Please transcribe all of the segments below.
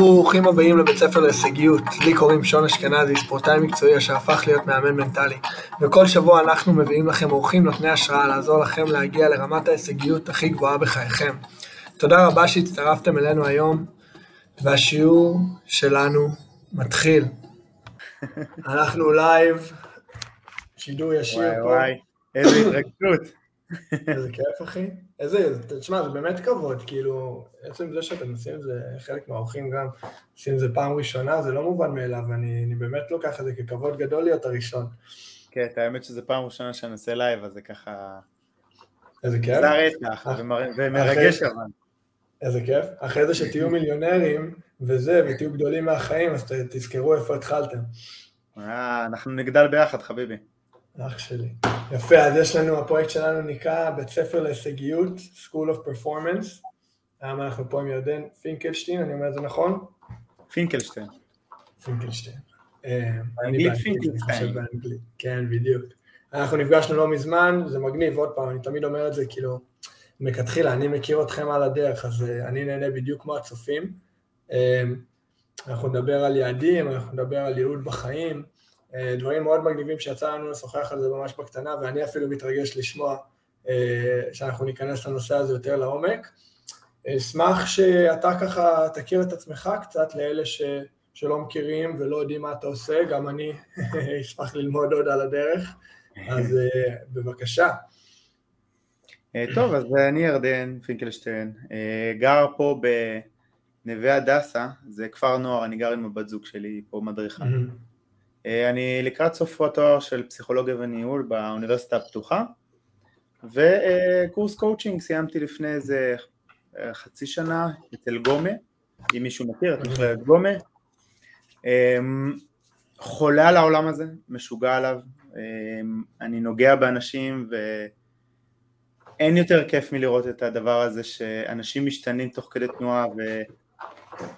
ברוכים הבאים לבית ספר להישגיות. לי קוראים שון אשכנזי, ספורטאי מקצועי אשר הפך להיות מאמן מנטלי. וכל שבוע אנחנו מביאים לכם אורחים נותני השראה לעזור לכם להגיע לרמת ההישגיות הכי גבוהה בחייכם. תודה רבה שהצטרפתם אלינו היום, והשיעור שלנו מתחיל. אנחנו לייב, שידור ישיר וואי פה. וואי, איזה התרגשות. איזה כיף אחי. איזה, תשמע, זה באמת כבוד, כאילו, עצם זה שאתם עושים את זה, חלק מהאורחים גם עושים את זה פעם ראשונה, זה לא מובן מאליו, ואני אני באמת לוקח את זה ככבוד גדול להיות הראשון. כן, האמת שזו פעם ראשונה שאני עושה לייב, אז זה ככה... איזה כיף, זה הרצח, ומר- ומרגש אבל. איזה כיף. אחרי זה שתהיו מיליונרים וזה, ותהיו גדולים מהחיים, אז תזכרו איפה התחלתם. אה, אנחנו נגדל ביחד, חביבי. אח שלי. יפה, אז יש לנו, הפרויקט שלנו נקרא בית ספר להישגיות, School of Performance. היום אנחנו פה עם ירדן פינקלשטיין, אני אומר את זה נכון? פינקלשטיין. פינקלשטיין. אה, באנגלית פינקלשטיין. כן, בדיוק. אנחנו נפגשנו לא מזמן, זה מגניב, עוד פעם, אני תמיד אומר את זה, כאילו, מלכתחילה, אני מכיר אתכם על הדרך, אז אה, אני נהנה בדיוק כמו הצופים. אה, אנחנו נדבר על יעדים, אנחנו נדבר על ייעוד בחיים, דברים מאוד מגניבים שיצא לנו לשוחח על זה ממש בקטנה, ואני אפילו מתרגש לשמוע אה, שאנחנו ניכנס לנושא הזה יותר לעומק. אשמח שאתה ככה תכיר את עצמך קצת לאלה ש... שלא מכירים ולא יודעים מה אתה עושה, גם אני אשמח ללמוד עוד על הדרך, אז אה, בבקשה. אה, טוב, אז אני ירדן פינקלשטיין, אה, גר פה בנווה הדסה, זה כפר נוער, אני גר עם הבת זוג שלי, פה מדריכה. אה, אני לקראת סוף התואר של פסיכולוגיה וניהול באוניברסיטה הפתוחה, וקורס קואוצ'ינג סיימתי לפני איזה אה, חצי שנה אצל גומה, אם מישהו מכיר את מכללת גומה. אה, חולה על העולם הזה, משוגע עליו, אה, אני נוגע באנשים ואין יותר כיף מלראות את הדבר הזה שאנשים משתנים תוך כדי תנועה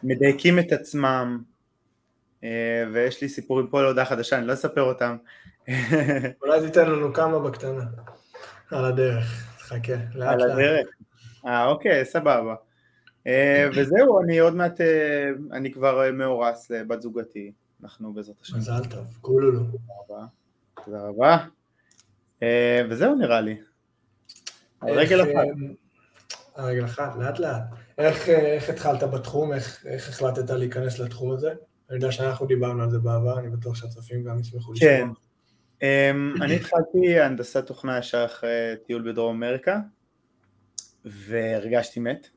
ומדייקים את עצמם ויש לי סיפורים פה להודעה חדשה, אני לא אספר אותם. אולי תיתן לנו כמה בקטנה, על הדרך, חכה, לאט על לאט. הדרך. אה, אוקיי, סבבה. אה, וזהו, אני עוד מעט, אה, אני כבר אה, מאורס לבת זוגתי, אנחנו בעזרת השם. מזל טוב, כולו. רבה. תודה רבה. אה, וזהו נראה לי. על רגל איך, אחת. אה, על רגל אחת, לאט לאט. איך, אה, התחלת בתחום, איך החלטת להיכנס לתחום הזה? אני יודע שאנחנו דיברנו על זה בעבר, אני בטוח שהצופים גם ישמחו לשמוע. כן. אמ, אני התחלתי הנדסת תוכנה ישר אחרי טיול בדרום אמריקה, והרגשתי מת.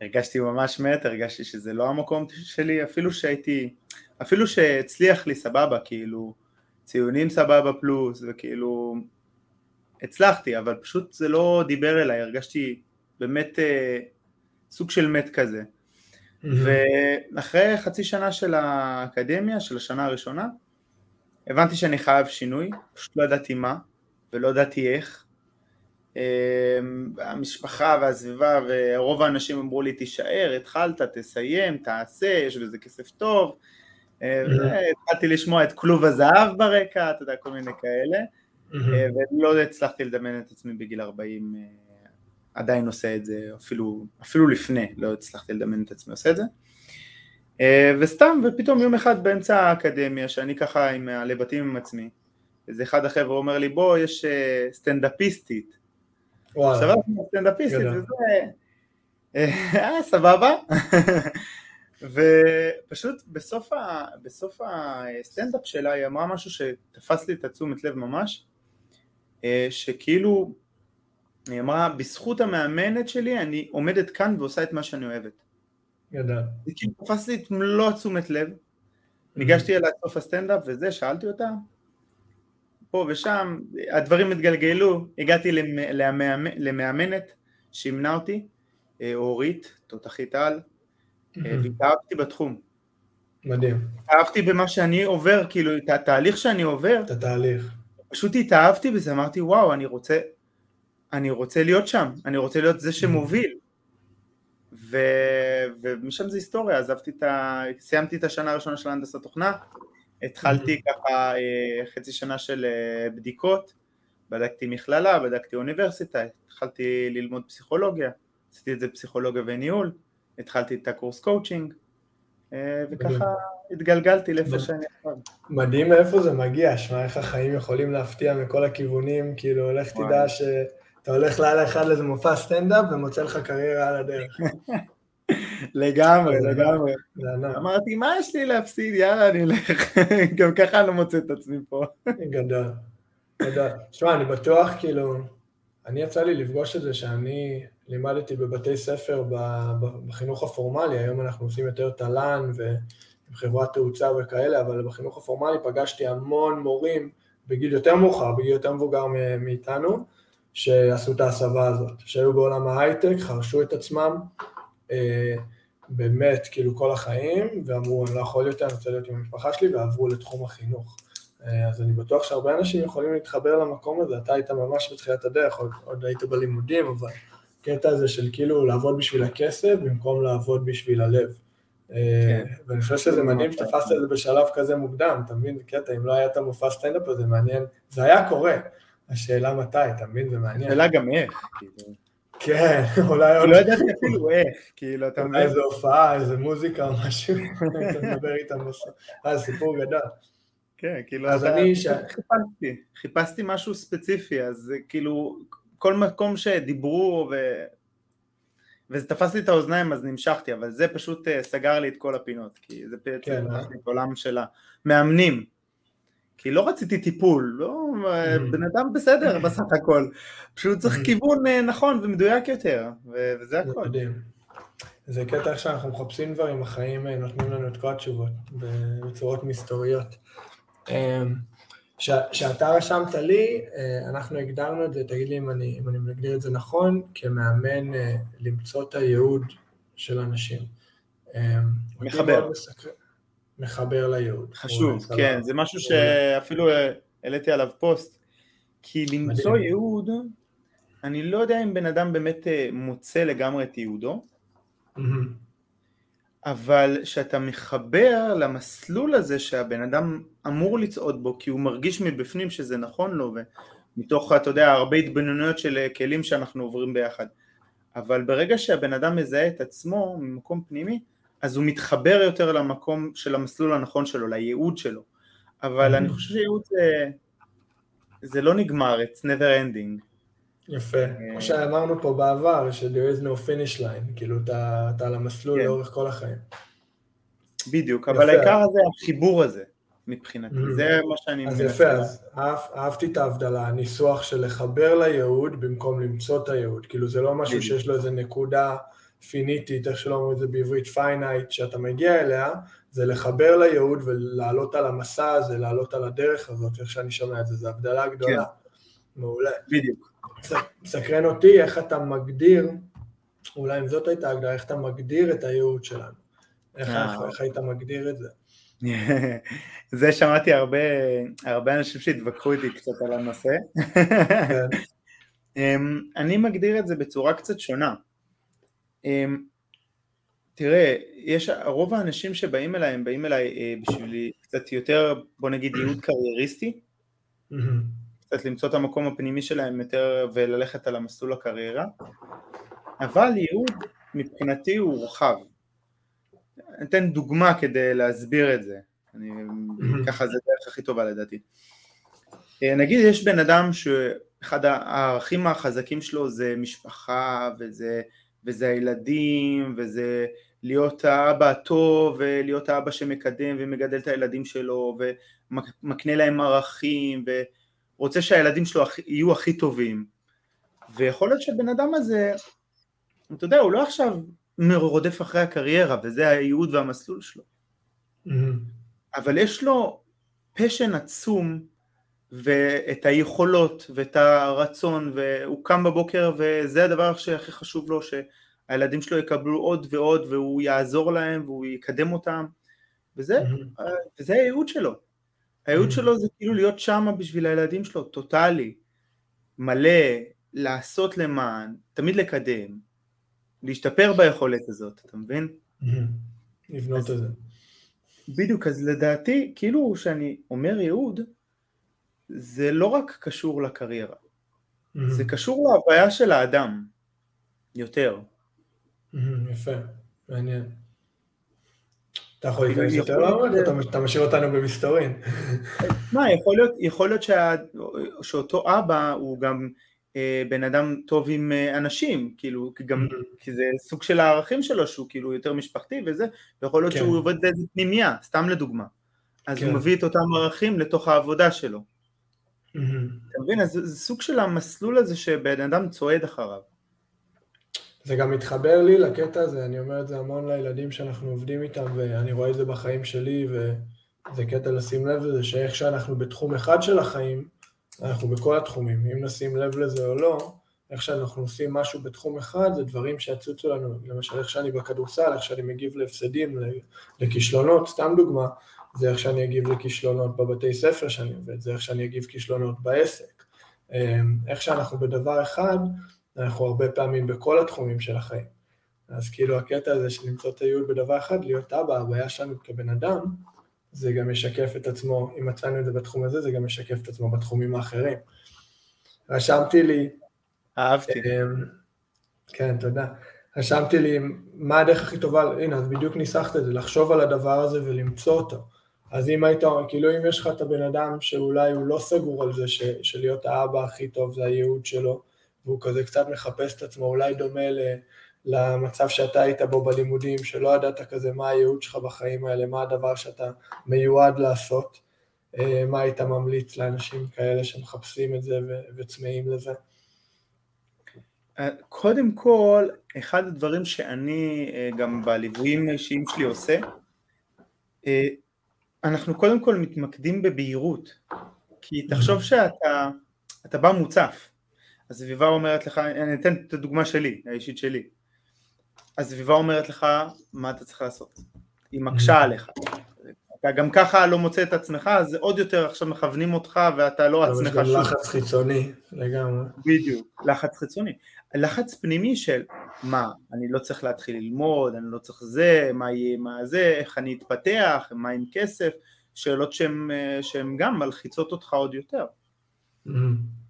הרגשתי ממש מת, הרגשתי שזה לא המקום שלי, אפילו שהייתי, אפילו שהצליח לי סבבה, כאילו, ציונים סבבה פלוס, וכאילו, הצלחתי, אבל פשוט זה לא דיבר אליי, הרגשתי באמת אה, סוג של מת כזה. ואחרי חצי שנה של האקדמיה, של השנה הראשונה, הבנתי שאני חייב שינוי, פשוט לא ידעתי מה, ולא ידעתי איך. אמ, המשפחה והסביבה ורוב האנשים אמרו לי תישאר, התחלת, תסיים, תעשה, יש בזה כסף טוב. אה, התחלתי לשמוע את כלוב הזהב ברקע, אתה יודע, כל מיני כאלה, אה, ולא הצלחתי לדמיין את עצמי בגיל 40, אה, עדיין עושה את זה, אפילו, אפילו לפני, לא הצלחתי לדמיין את עצמי עושה את זה. אה, וסתם, ופתאום יום אחד באמצע האקדמיה, שאני ככה עם הלבטים עם עצמי, איזה אחד החבר'ה אומר לי, בוא, יש אה, סטנדאפיסטית. וואלה, עכשיו אנחנו סטנדאפיסטית, גדול. וזה... אה, סבבה. ופשוט בסוף, ה, בסוף הסטנדאפ שלה היא אמרה משהו שתפס לי את התשומת לב ממש, אה, שכאילו, היא אמרה, בזכות המאמנת שלי אני עומדת כאן ועושה את מה שאני אוהבת. גדול. זה כאילו תפס לי את מלוא התשומת לב, ניגשתי אליה סוף הסטנדאפ וזה, שאלתי אותה, פה ושם, הדברים התגלגלו, הגעתי למ- למאמ- למאמנת שימנה אותי, אה, אורית, תותחית על, אה, והתאהבתי בתחום. מדהים, התאהבתי במה שאני עובר, כאילו את התהליך שאני עובר, את התהליך. פשוט התאהבתי בזה, אמרתי וואו, אני רוצה, אני רוצה להיות שם, אני רוצה להיות זה שמוביל. ו... ומשם זה היסטוריה, עזבתי את ה... סיימתי את השנה הראשונה של הנדסת תוכנה, התחלתי ככה אה, חצי שנה של אה, בדיקות, בדקתי מכללה, בדקתי אוניברסיטה, התחלתי ללמוד פסיכולוגיה, עשיתי את זה פסיכולוגיה וניהול, התחלתי את הקורס קואוצ'ינג, וככה התגלגלתי לאיפה שאני עכשיו. מדהים מאיפה זה מגיע, שמע, איך החיים יכולים להפתיע מכל הכיוונים, כאילו, לך תדע שאתה הולך לילה אחד לאיזה מופע סטנדאפ ומוצא לך קריירה על הדרך. לגמרי, לגמרי. אמרתי, מה יש לי להפסיד? יאללה, אני אלך. גם ככה אני לא מוצא את עצמי פה. גדול, גדול. שמע, אני בטוח, כאילו, אני יצא לי לפגוש את זה שאני לימדתי בבתי ספר בחינוך הפורמלי, היום אנחנו עושים יותר תל"ן ועם חברת תאוצה וכאלה, אבל בחינוך הפורמלי פגשתי המון מורים בגיל יותר מאוחר, בגיל יותר מבוגר מאיתנו, שעשו את ההסבה הזאת, שהיו בעולם ההייטק, חרשו את עצמם, אה, באמת, כאילו כל החיים, ואמרו, אני לא יכול יותר, אני רוצה להיות עם המשפחה שלי, ועברו לתחום החינוך. אה, אז אני בטוח שהרבה אנשים יכולים להתחבר למקום הזה, אתה היית ממש בתחילת הדרך, עוד, עוד היית בלימודים, אבל הקטע הזה של כאילו לעבוד בשביל הכסף במקום לעבוד בשביל הלב. אה, כן. ואני חושב שזה מדהים שתפסת את זה בשלב כזה מוקדם, אתה מבין? קטע, אם לא היה את המופע סטנדאפ הזה, מעניין, זה היה קורה, השאלה מתי, אתה מבין? זה מעניין. השאלה גם איך, כאילו. כן, אולי עוד... לא ידעתי אפילו איך, כאילו, אתה מבין? איזה הופעה, איזה מוזיקה או משהו, אתה מדבר איתם בסוף. אה, סיפור גדול. כן, כאילו, אז אני... חיפשתי, חיפשתי משהו ספציפי, אז כאילו, כל מקום שדיברו ו... וזה תפס לי את האוזניים אז נמשכתי, אבל זה פשוט אה, סגר לי את כל הפינות, כי זה בעצם כן, את עולם של המאמנים, כי לא רציתי טיפול, לא, אה, mm-hmm. בן אדם בסדר בסך הכל, פשוט צריך mm-hmm. כיוון אה, נכון ומדויק יותר, וזה הכל. זה קטע שאנחנו מחפשים דברים, החיים נותנים לנו את כל התשובות בצורות מסתוריות. שאתה רשמת לי, אה, אנחנו הגדרנו את זה, תגיד לי אם אני, אם אני מגדיר את זה נכון, כמאמן אה, למצוא את הייעוד של אנשים. אה, מחבר. מחבר לייעוד. חשוב, כן, זה משהו שאפילו העליתי עליו פוסט, כי למצוא מדהים. ייעוד, אני לא יודע אם בן אדם באמת מוצא לגמרי את ייעודו, mm-hmm. אבל שאתה מחבר למסלול הזה שהבן אדם אמור לצעוד בו כי הוא מרגיש מבפנים שזה נכון לו ומתוך אתה יודע הרבה התבוננויות של כלים שאנחנו עוברים ביחד אבל ברגע שהבן אדם מזהה את עצמו ממקום פנימי אז הוא מתחבר יותר למקום של המסלול הנכון שלו, לייעוד שלו. אבל אני חושב שייעוד זה, זה לא נגמר, it's never ending. יפה, אה, כמו שאמרנו פה בעבר, ש-there is no finish line, כאילו אתה, אתה על המסלול כן. לאורך כל החיים. בדיוק, אבל העיקר זה החיבור הזה, מבחינתי, mm-hmm. זה מה שאני אז יפה, אז אהב, אהבתי את ההבדלה, הניסוח של לחבר לייעוד במקום למצוא את הייעוד, כאילו זה לא משהו שיש לו איזה נקודה פיניטית, איך שלא אומרים את זה בעברית, finite, שאתה מגיע אליה, זה לחבר לייעוד ולעלות על המסע הזה, לעלות על הדרך הזאת, איך שאני שומע את זה, זו הבדלה גדולה. כן. מעולה. בדיוק. מסקרן אותי איך אתה מגדיר, אולי אם זאת הייתה הגדרה, איך אתה מגדיר את הייעוד שלנו. איך, אה. איך היית מגדיר את זה? זה שמעתי הרבה, הרבה אנשים שהתווכחו איתי קצת על הנושא. כן. אמ, אני מגדיר את זה בצורה קצת שונה. אמ, תראה, יש, רוב האנשים שבאים אליי, הם באים אליי אה, בשביל קצת יותר, בוא נגיד, ייעוד קרייריסטי. קצת למצוא את המקום הפנימי שלהם יותר וללכת על המסלול הקריירה, אבל ייעוד מבחינתי הוא רחב. אני אתן דוגמה כדי להסביר את זה, אני, ככה זה הדרך הכי טובה לדעתי. אה, נגיד יש בן אדם שאחד הערכים החזקים שלו זה משפחה וזה, וזה הילדים וזה להיות האבא הטוב ולהיות האבא שמקדם ומגדל את הילדים שלו ומקנה להם ערכים ו... רוצה שהילדים שלו יהיו הכי טובים. ויכול להיות שבן אדם הזה, אתה יודע, הוא לא עכשיו רודף אחרי הקריירה, וזה הייעוד והמסלול שלו. Mm-hmm. אבל יש לו פשן עצום, ואת היכולות, ואת הרצון, והוא קם בבוקר, וזה הדבר שהכי חשוב לו, שהילדים שלו יקבלו עוד ועוד, והוא יעזור להם, והוא יקדם אותם, וזה, mm-hmm. וזה הייעוד שלו. הייעוד mm. שלו זה כאילו להיות שם בשביל הילדים שלו, טוטאלי, מלא, לעשות למען, תמיד לקדם, להשתפר ביכולת הזאת, אתה מבין? Mm-hmm. לבנות את זה. בדיוק, אז לדעתי, כאילו שאני אומר ייעוד, זה לא רק קשור לקריירה, mm-hmm. זה קשור להוויה של האדם, יותר. Mm-hmm, יפה, מעניין. אתה יכול להיכנס יותר או אתה משאיר אותנו במסתורין? מה, יכול להיות שאותו אבא הוא גם אה, בן אדם טוב עם אה, אנשים, כאילו, גם. כי זה סוג של הערכים שלו שהוא כאילו יותר משפחתי וזה, ויכול להיות כן. שהוא עובד באיזה פנימייה, סתם לדוגמה. אז כן. הוא מביא את אותם ערכים לתוך העבודה שלו. Mm-hmm. אתה מבין? אז זה סוג של המסלול הזה שבן אדם צועד אחריו. זה גם מתחבר לי לקטע הזה, אני אומר את זה המון לילדים שאנחנו עובדים איתם, ואני רואה את זה בחיים שלי, וזה קטע לשים לב לזה, שאיך שאנחנו בתחום אחד של החיים, אנחנו בכל התחומים, אם נשים לב לזה או לא, איך שאנחנו עושים משהו בתחום אחד, זה דברים שיצוצו לנו, למשל איך שאני בכדורסל, איך שאני מגיב להפסדים, לכישלונות, סתם דוגמה, זה איך שאני אגיב לכישלונות בבתי ספר שאני עובד, זה איך שאני אגיב כישלונות בעסק. אמ, איך שאנחנו בדבר אחד, אנחנו הרבה פעמים בכל התחומים של החיים. אז כאילו הקטע הזה של למצוא את הייעוד בדבר אחד, להיות אבא, הבעיה שלנו כבן אדם, זה גם משקף את עצמו, אם מצאנו את זה בתחום הזה, זה גם משקף את עצמו בתחומים האחרים. רשמתי לי... אהבתי. אמ, כן, תודה. רשמתי לי מה הדרך הכי טובה, הנה, אז בדיוק ניסחת את זה, לחשוב על הדבר הזה ולמצוא אותו. אז אם היית, כאילו אם יש לך את הבן אדם שאולי הוא לא סגור על זה, ש, שלהיות האבא הכי טוב זה הייעוד שלו, והוא כזה קצת מחפש את עצמו, אולי דומה ל... למצב שאתה היית בו בלימודים, שלא ידעת כזה מה הייעוד שלך בחיים האלה, מה הדבר שאתה מיועד לעשות, אה, מה היית ממליץ לאנשים כאלה שמחפשים את זה וצמאים לזה? אה, קודם כל, אחד הדברים שאני אה, גם בליוויים האישיים שלי עושה, אנחנו קודם כל מתמקדים בבהירות, כי תחשוב שאתה אתה בא מוצף, הסביבה אומרת לך, אני אתן את הדוגמה שלי, האישית שלי, הסביבה אומרת לך מה אתה צריך לעשות, היא מקשה mm-hmm. עליך, אתה גם ככה לא מוצא את עצמך, אז עוד יותר עכשיו מכוונים אותך ואתה לא עצמך שוב. יש גם לחץ חיצוני לגמרי. בדיוק, לחץ חיצוני. לחץ פנימי של מה, אני לא צריך להתחיל ללמוד, אני לא צריך זה, מה יהיה, מה זה, איך אני אתפתח, מה עם כסף, שאלות שהן גם מלחיצות אותך עוד יותר. Mm-hmm.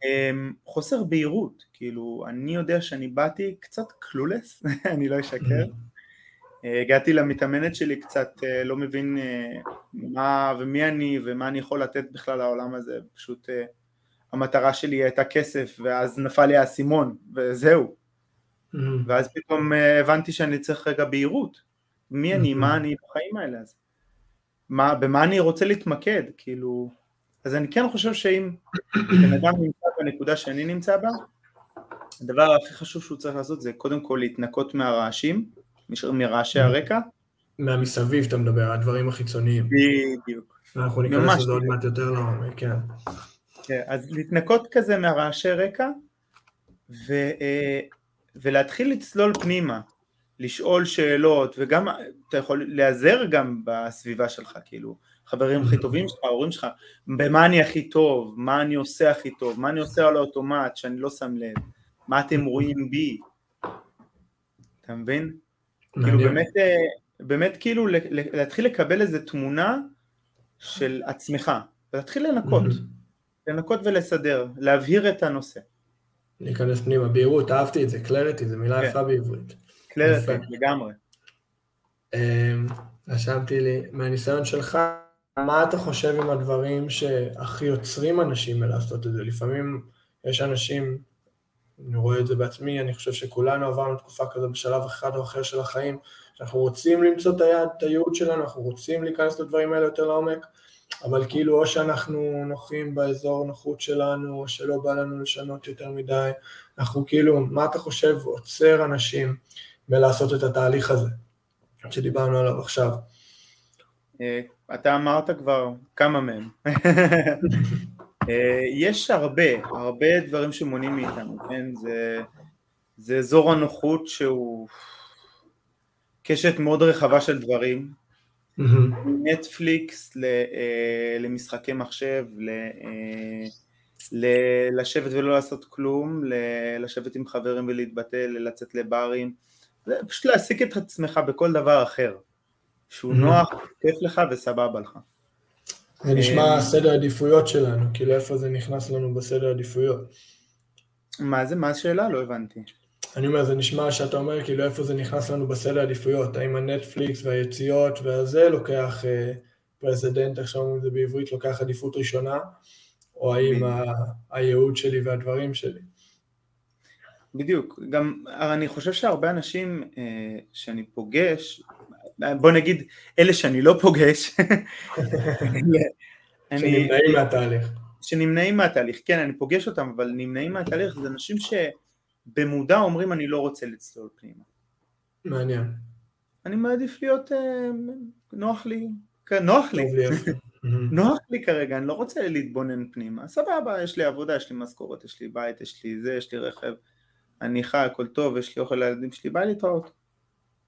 אמ, חוסר בהירות, כאילו אני יודע שאני באתי קצת קלולס, אני לא אשקר, mm-hmm. הגעתי למתאמנת שלי קצת אה, לא מבין אה, מה ומי אני ומה אני יכול לתת בכלל לעולם הזה, פשוט אה, המטרה שלי הייתה כסף ואז נפל לי האסימון וזהו. ואז פתאום הבנתי שאני צריך רגע בהירות, מי אני, מה mm-hmm. אני בחיים האלה, אז מה, במה אני רוצה להתמקד, כאילו אז אני כן חושב שאם בן אדם נמצא בנקודה שאני נמצא בה, הדבר הכי חשוב שהוא צריך לעשות זה קודם כל להתנקות מהרעשים, מרעשי הרקע. מהמסביב אתה מדבר, הדברים החיצוניים. בדיוק. אנחנו ניכנס לזה עוד מעט יותר לעומק, כן. כן. אז להתנקות כזה מהרעשי רקע, ו, אה, ולהתחיל לצלול פנימה, לשאול שאלות, וגם אתה יכול להיעזר גם בסביבה שלך, כאילו, חברים הכי טובים שלך, ההורים שלך, במה אני הכי טוב, מה אני עושה הכי טוב, מה אני עושה על האוטומט שאני לא שם לב, מה אתם רואים בי, אתה מבין? כאילו באמת, אה, באמת כאילו להתחיל לקבל איזה תמונה של עצמך, ולהתחיל לנקות, לנקות ולסדר, להבהיר את הנושא. להיכנס פנימה, בהירות, אהבתי את זה, קלריטי, זו מילה כן. יפה בעברית. קלריטי, לגמרי. אמ, רשמתי לי, מהניסיון שלך, מה אתה חושב עם הדברים שהכי יוצרים אנשים מלעשות את זה? לפעמים יש אנשים, אני רואה את זה בעצמי, אני חושב שכולנו עברנו תקופה כזו בשלב אחד או אחר של החיים, שאנחנו רוצים למצוא את היעד, את הייעוד שלנו, אנחנו רוצים להיכנס לדברים האלה יותר לעומק, אבל כאילו או שאנחנו נוחים באזור נוחות שלנו, או שלא בא לנו לשנות יותר מדי, אנחנו כאילו, מה אתה חושב עוצר אנשים מלעשות את התהליך הזה, שדיברנו עליו עכשיו? אה, אתה אמרת כבר כמה מהם. אה, יש הרבה, הרבה דברים שמונעים מאיתנו, כן? זה, זה אזור הנוחות שהוא קשת מאוד רחבה של דברים, נטפליקס אה, למשחקי מחשב, לשבת ולא לעשות כלום, לשבת עם חברים ולהתבטל, לצאת לברים, פשוט להעסיק את עצמך בכל דבר אחר. שהוא נוח, כיף לך וסבבה לך. זה נשמע אה, סדר עדיפויות שלנו, כאילו איפה זה נכנס לנו בסדר עדיפויות. מה זה? מה השאלה? לא הבנתי. אני אומר, זה נשמע שאתה אומר כאילו איפה זה נכנס לנו בסדר עדיפויות, האם הנטפליקס והיציאות והזה לוקח אה, precedent, איך שאומרים את זה בעברית, לוקח עדיפות ראשונה, או האם ה- הייעוד שלי והדברים שלי. בדיוק, גם אני חושב שהרבה אנשים אה, שאני פוגש, בוא נגיד אלה שאני לא פוגש, אני- שנמנעים מהתהליך. שנמנעים מהתהליך, כן אני פוגש אותם אבל נמנעים מהתהליך זה אנשים שבמודע אומרים אני לא רוצה לצלול פנימה, מעניין. אני מעדיף להיות, אה, נוח לי, נוח לי, לי. נוח לי כרגע, אני לא רוצה להתבונן פנימה, סבבה, יש לי עבודה, יש לי משכורת, יש לי בית, יש לי זה, יש לי רכב, אני חי, הכל טוב, יש לי אוכל לילדים שלי, ביי להתראות,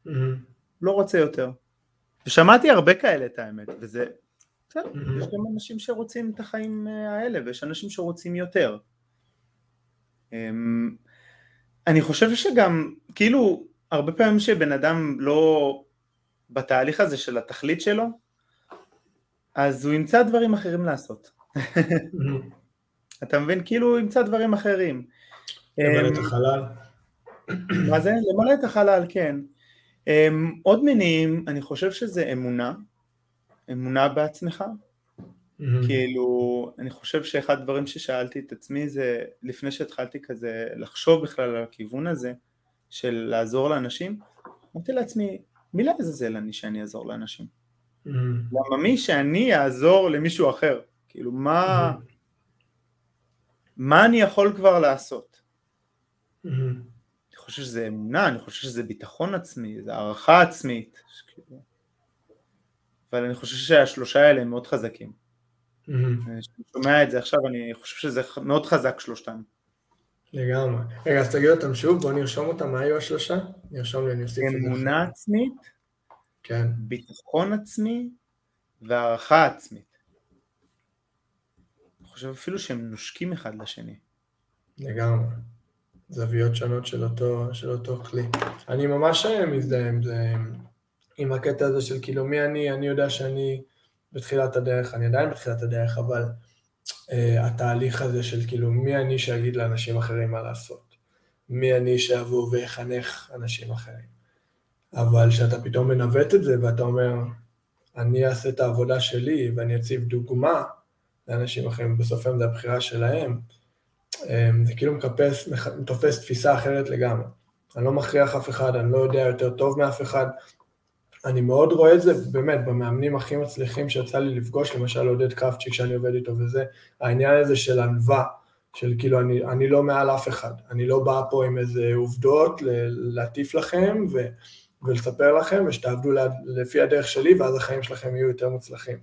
מהמם. לא רוצה יותר. ושמעתי הרבה כאלה את האמת, וזה, בסדר, Mhm. יש גם אנשים שרוצים את החיים אה, האלה, ויש אנשים שרוצים יותר. אני חושב שגם, כאילו, הרבה פעמים שבן אדם לא בתהליך הזה של התכלית שלו, אז הוא ימצא דברים אחרים לעשות. מהמם. אתה מבין? כאילו הוא ימצא דברים אחרים. למלא אמ, את החלל. מה זה? למלא את החלל, כן. אמ, עוד מניעים, אני חושב שזה אמונה, אמונה בעצמך. מהמם. כאילו, אני חושב שאחד הדברים ששאלתי את עצמי זה, לפני שהתחלתי כזה לחשוב בכלל על הכיוון הזה, של לעזור לאנשים, אמרתי לעצמי, מי לעזאזל אני שאני אעזור לאנשים? מהמם. למה מי שאני אעזור למישהו אחר? כאילו, מה, מהמם. מה אני יכול כבר לעשות? מהמם. אני חושב שזה אמונה, אני חושב שזה ביטחון עצמי, זה הערכה עצמית. אבל אני חושב שהשלושה האלה הם מאוד חזקים. מהמם. כשאני שומע את זה עכשיו, אני חושב שזה מאוד חזק שלושתם. לגמרי. רגע, אז תגיד אותם שוב, בוא נרשום אותם, מה היו השלושה? נרשום לי, אני אוסיף את זה. אמונה עצמית, כן. ביטחון עצמי והערכה עצמית. אני חושב אפילו שהם נושקים אחד לשני. לגמרי. זוויות שונות של אותו, של אותו כלי. אני ממש אה, מזדהה עם זה, עם הקטע הזה של כאילו מי אני, אני יודע שאני בתחילת הדרך, אני עדיין בתחילת הדרך, אבל uh, התהליך הזה של כאילו מי אני שאגיד לאנשים אחרים מה לעשות. מי אני שאבוא ויחנך אנשים אחרים. אבל כשאתה פתאום מנווט את זה ואתה אומר, אני אעשה את העבודה שלי ואני אציב דוגמה לאנשים אחרים, בסוף היום זה הבחירה שלהם, זה כאילו מקפס, תופס תפיסה אחרת לגמרי. אני לא מכריח אף אחד, אני לא יודע יותר טוב מאף אחד. אני מאוד רואה את זה באמת במאמנים הכי מצליחים שיצא לי לפגוש, למשל עודד קרפצ'יק שאני עובד איתו וזה, העניין הזה של ענווה, של כאילו אני, אני לא מעל אף אחד, אני לא בא פה עם איזה עובדות להטיף לכם ו, ולספר לכם ושתעבדו לפי הדרך שלי ואז החיים שלכם יהיו יותר מוצלחים.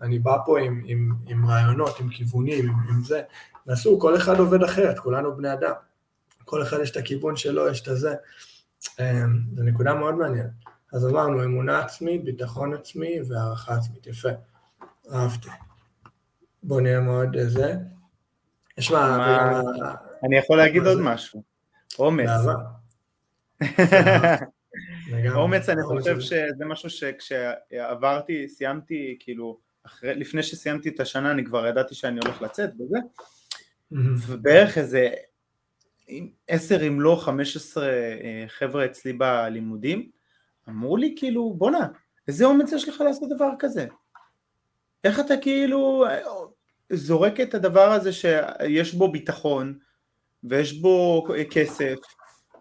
אני בא פה עם, עם, עם רעיונות, עם כיוונים, עם, עם זה, נסו, כל אחד עובד אחרת, כולנו בני אדם. כל אחד יש את הכיוון שלו, יש את הזה. אמ, זו נקודה מאוד מעניינת. אז אמרנו, אמונה עצמית, ביטחון עצמי והערכה עצמית. יפה. אהבתי. בוא נהיה מאוד אה, זה. שמע, מה- אני יכול להגיד מה עוד? משהו. אומץ. אומץ אני חושב. שזה משהו שכשעברתי, סיימתי, כאילו, אחרי, לפני שסיימתי את השנה אני כבר ידעתי שאני הולך לצאת וזה. ובערך איזה עשר אם לא חמש עשרה אה, חבר'ה אצלי בלימודים, אמרו לי כאילו בואנה, איזה אומץ יש לך לעשות דבר כזה? איך אתה כאילו זורק את הדבר הזה שיש בו ביטחון ויש בו כסף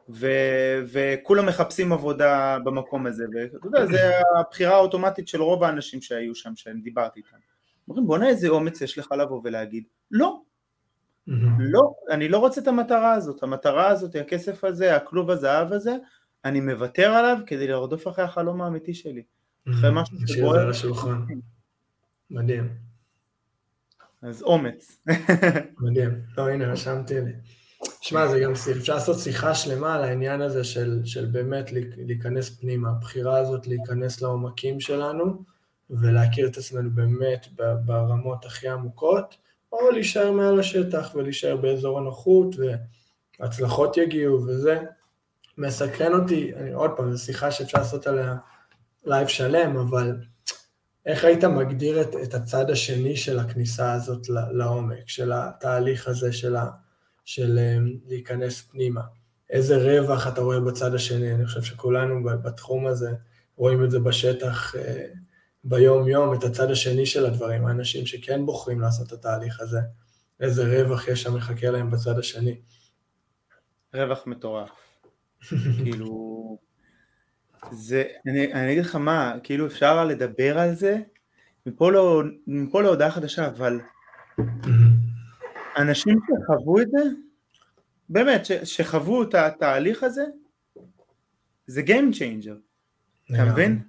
ו- וכולם מחפשים עבודה במקום הזה, ואתה יודע, זה הבחירה האוטומטית של רוב האנשים שהיו שם, שאני דיברתי איתם. אומרים, בוא'נה איזה אומץ יש לך לבוא ולהגיד, לא, מהמם. לא, אני לא רוצה את המטרה הזאת, המטרה הזאת, הכסף הזה, הכלוב הזהב הזה, אני מוותר עליו כדי לרדוף אחרי החלום האמיתי שלי. אחרי משהו את זה שבוער. על השולחן. מדהים, אז אומץ. מדהים. לא, הנה, רשמתי לי. שמע, זה גם, אפשר לעשות שיחה שלמה על העניין הזה של, של באמת להיכנס פנימה, הבחירה הזאת להיכנס לעומקים שלנו ולהכיר את עצמנו באמת ברמות הכי עמוקות, או להישאר מעל השטח ולהישאר באזור הנוחות והצלחות יגיעו וזה. מסקרן אותי, אני, עוד פעם, זו שיחה שאפשר לעשות עליה לייב שלם, אבל איך היית מגדיר את, את הצד השני של הכניסה הזאת לעומק, של התהליך הזה של, ה, של להיכנס פנימה? איזה רווח אתה רואה בצד השני, אני חושב שכולנו בתחום הזה רואים את זה בשטח אה, ביום-יום, את הצד השני של הדברים, האנשים שכן בוחרים לעשות את התהליך הזה, איזה רווח יש שם מחכה להם בצד השני. רווח מטורף. כאילו, זה, אני, אני אגיד לך מה, כאילו אפשר לדבר על זה מפה, לא, מפה להודעה חדשה, אבל אנשים שחוו את זה, באמת, ש, שחוו את התהליך הזה, זה Game Changer, אתה מבין?